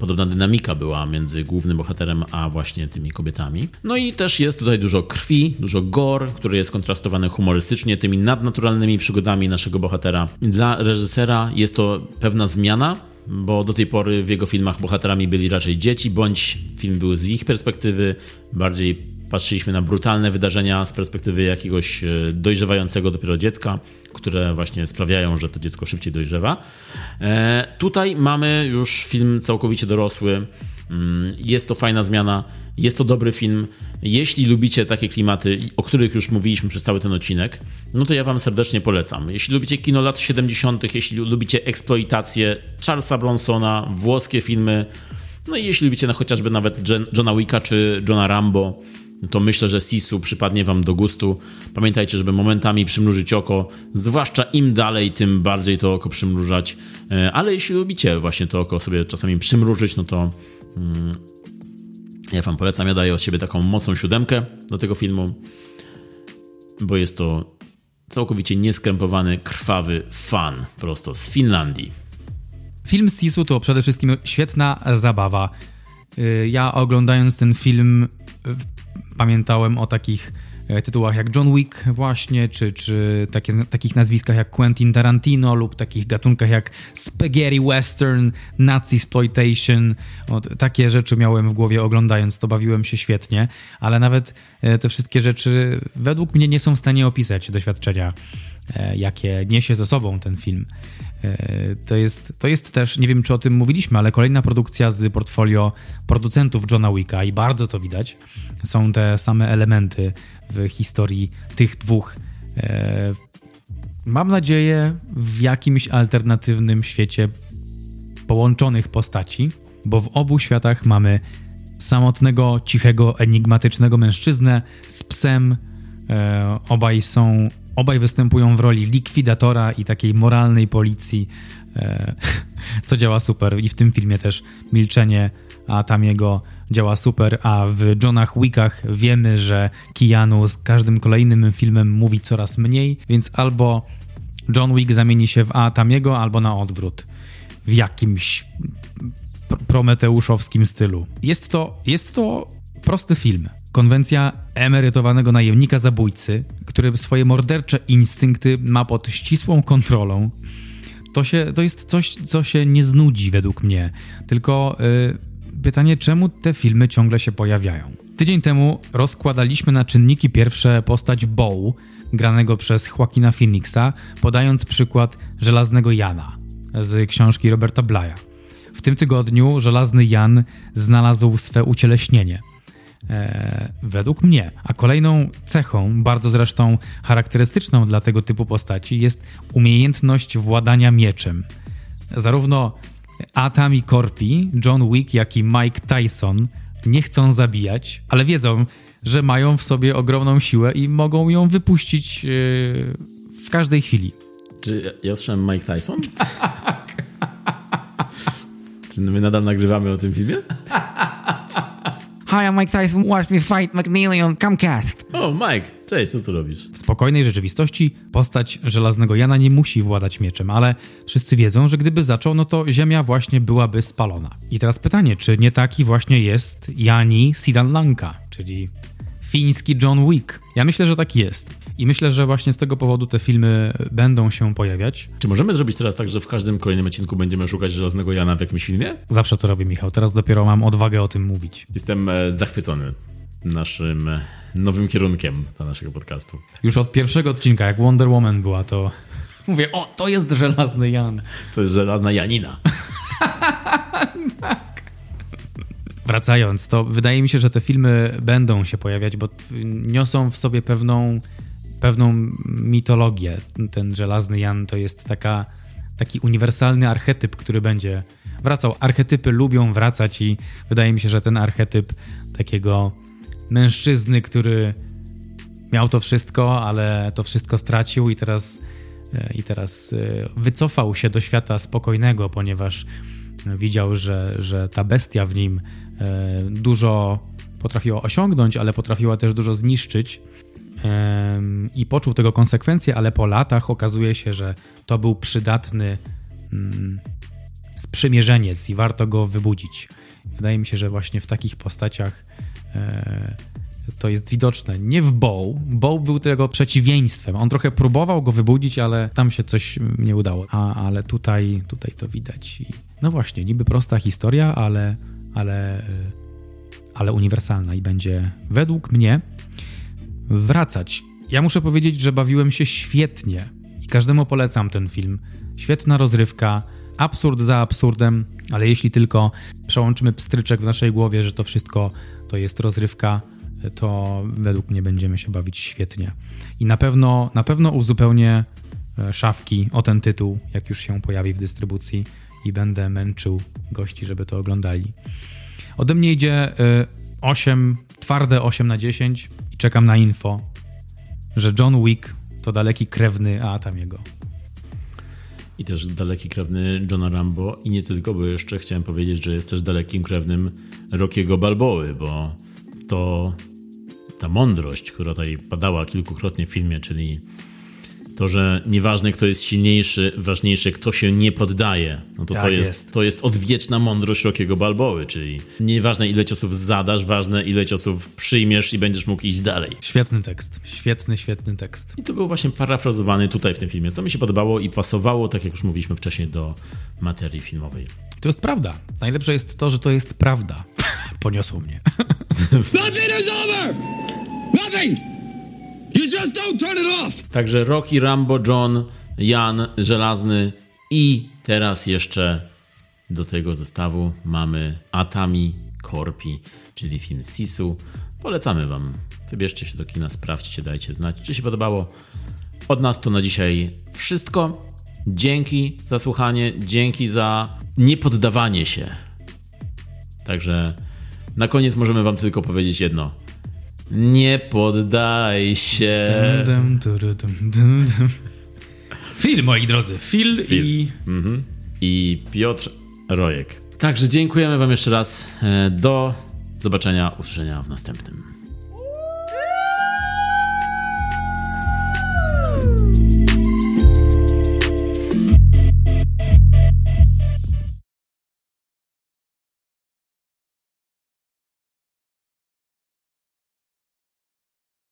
podobna dynamika była między głównym bohaterem a właśnie tymi kobietami. No i też jest tutaj dużo krwi, dużo gore, który jest kontrastowany humorystycznie tymi nadnaturalnymi przygodami naszego bohatera. Dla reżysera jest to pewna zmiana, bo do tej pory w jego filmach bohaterami byli raczej dzieci, bądź film był z ich perspektywy bardziej patrzyliśmy na brutalne wydarzenia z perspektywy jakiegoś e, dojrzewającego dopiero dziecka, które właśnie sprawiają, że to dziecko szybciej dojrzewa. E, tutaj mamy już film całkowicie dorosły. Mm, jest to fajna zmiana, jest to dobry film. Jeśli lubicie takie klimaty, o których już mówiliśmy przez cały ten odcinek, no to ja Wam serdecznie polecam. Jeśli lubicie kino lat 70., jeśli lubicie eksploitację Charlesa Bronsona, włoskie filmy, no i jeśli lubicie no chociażby nawet Johna Wicka czy Johna Rambo, to myślę, że Sisu przypadnie Wam do gustu. Pamiętajcie, żeby momentami przymrużyć oko, zwłaszcza im dalej, tym bardziej to oko przymrużać. E, ale jeśli lubicie właśnie to oko sobie czasami przymrużyć, no to mm, ja Wam polecam. Ja daję od siebie taką mocną siódemkę do tego filmu, bo jest to całkowicie nieskrępowany, krwawy fan prosto z Finlandii. Film Sisu to przede wszystkim świetna zabawa. Y, ja oglądając ten film pamiętałem o takich e, tytułach jak John Wick właśnie, czy, czy takie, takich nazwiskach jak Quentin Tarantino lub takich gatunkach jak spaghetti western, nazi exploitation. Takie rzeczy miałem w głowie oglądając, to bawiłem się świetnie, ale nawet e, te wszystkie rzeczy według mnie nie są w stanie opisać doświadczenia, jakie niesie ze sobą ten film. To jest, to jest też, nie wiem czy o tym mówiliśmy, ale kolejna produkcja z portfolio producentów Johna Wicka i bardzo to widać. Są te same elementy w historii tych dwóch. E, mam nadzieję, w jakimś alternatywnym świecie połączonych postaci, bo w obu światach mamy samotnego, cichego, enigmatycznego mężczyznę z psem. E, obaj są Obaj występują w roli likwidatora i takiej moralnej policji, e, co działa super. I w tym filmie też milczenie a tam jego działa super, a w Johnach Wickach wiemy, że Keanu z każdym kolejnym filmem mówi coraz mniej, więc albo John Wick zamieni się w A Tamiego, albo na odwrót. W jakimś prometeuszowskim stylu. Jest to, jest to prosty film. Konwencja emerytowanego najemnika zabójcy, który swoje mordercze instynkty ma pod ścisłą kontrolą. To, się, to jest coś, co się nie znudzi według mnie. Tylko yy, pytanie, czemu te filmy ciągle się pojawiają? Tydzień temu rozkładaliśmy na czynniki pierwsze postać Bow, granego przez Joaquina Phoenixa, podając przykład Żelaznego Jana z książki Roberta Blaya. W tym tygodniu Żelazny Jan znalazł swe ucieleśnienie – według mnie. A kolejną cechą, bardzo zresztą charakterystyczną dla tego typu postaci, jest umiejętność władania mieczem. Zarówno Atami Corpi, John Wick, jak i Mike Tyson nie chcą zabijać, ale wiedzą, że mają w sobie ogromną siłę i mogą ją wypuścić yy, w każdej chwili. Czy ja słyszałem Mike Tyson? Czy my nadal nagrywamy o tym filmie? Hi, I'm Mike Tyson, watch me fight McNeely on Comcast. O, Mike, cześć, co tu robisz? W spokojnej rzeczywistości postać Żelaznego Jana nie musi władać mieczem, ale wszyscy wiedzą, że gdyby zaczął, no to ziemia właśnie byłaby spalona. I teraz pytanie, czy nie taki właśnie jest Jani Sidan Lanka, czyli fiński John Wick? Ja myślę, że tak jest. I myślę, że właśnie z tego powodu te filmy będą się pojawiać. Czy możemy zrobić teraz tak, że w każdym kolejnym odcinku będziemy szukać Żelaznego Jana w jakimś filmie? Zawsze to robię, Michał. Teraz dopiero mam odwagę o tym mówić. Jestem e, zachwycony naszym e, nowym kierunkiem dla naszego podcastu. Już od pierwszego odcinka, jak Wonder Woman była, to mówię, o, to jest Żelazny Jan. To jest Żelazna Janina. tak. Wracając, to wydaje mi się, że te filmy będą się pojawiać, bo niosą w sobie pewną pewną mitologię. Ten żelazny Jan to jest taka, taki uniwersalny archetyp, który będzie wracał. Archetypy lubią wracać i wydaje mi się, że ten archetyp takiego mężczyzny, który miał to wszystko, ale to wszystko stracił i teraz, e, i teraz e, wycofał się do świata spokojnego, ponieważ widział, że, że ta bestia w nim e, dużo potrafiła osiągnąć, ale potrafiła też dużo zniszczyć i poczuł tego konsekwencje, ale po latach okazuje się, że to był przydatny mm, sprzymierzeniec i warto go wybudzić. Wydaje mi się, że właśnie w takich postaciach e, to jest widoczne. Nie w Bow. Bow był tego przeciwieństwem. On trochę próbował go wybudzić, ale tam się coś nie udało. A, ale tutaj, tutaj to widać. I no właśnie, niby prosta historia, ale, ale, e, ale uniwersalna i będzie według mnie wracać. Ja muszę powiedzieć, że bawiłem się świetnie i każdemu polecam ten film. Świetna rozrywka, absurd za absurdem, ale jeśli tylko przełączymy pstryczek w naszej głowie, że to wszystko to jest rozrywka, to według mnie będziemy się bawić świetnie. I na pewno, na pewno uzupełnię e, szafki o ten tytuł, jak już się pojawi w dystrybucji i będę męczył gości, żeby to oglądali. Ode mnie idzie 8, e, twarde 8 na 10 czekam na info, że John Wick to daleki krewny Atamiego. I też daleki krewny Johna Rambo i nie tylko, bo jeszcze chciałem powiedzieć, że jest też dalekim krewnym Rockiego Balboły, bo to ta mądrość, która tutaj padała kilkukrotnie w filmie, czyli To, że nieważne kto jest silniejszy, ważniejsze kto się nie poddaje. No to Tak to, jest, jest. to jest odwieczna mądrość Rockiego Balboły, czyli nieważne ile ciosów zadasz, ważne ile ciosów przyjmiesz i będziesz mógł iść dalej. Świetny tekst. Świetny, świetny tekst. I to był właśnie parafrazowany tutaj w tym filmie, co mi się podobało i pasowało, tak jak już mówiliśmy wcześniej, do materii filmowej. To jest prawda. Najlepsze jest to, że to jest prawda. Poniosło mnie. Nothing is over! Nothing! You just don't turn it off! Także Rocky, Rambo, John, Jan, Żelazny i teraz jeszcze do tego zestawu mamy Atami, Korpi, czyli film Sisu. Polecamy wam. Wybierzcie się do kina, sprawdźcie, dajcie znać, czy się podobało. Od nas to na dzisiaj wszystko. Dzięki za słuchanie, dzięki za niepoddawanie się. Także na koniec możemy wam tylko powiedzieć jedno. Nie poddaj się. Dum, dum, dum, dum, dum, dum. Phil, moi drodzy. Phil, Phil. i... Mhm. I Piotr Rojek. Także dziękujemy Wam jeszcze raz. E, Do zobaczenia, usłyszenia w następnym.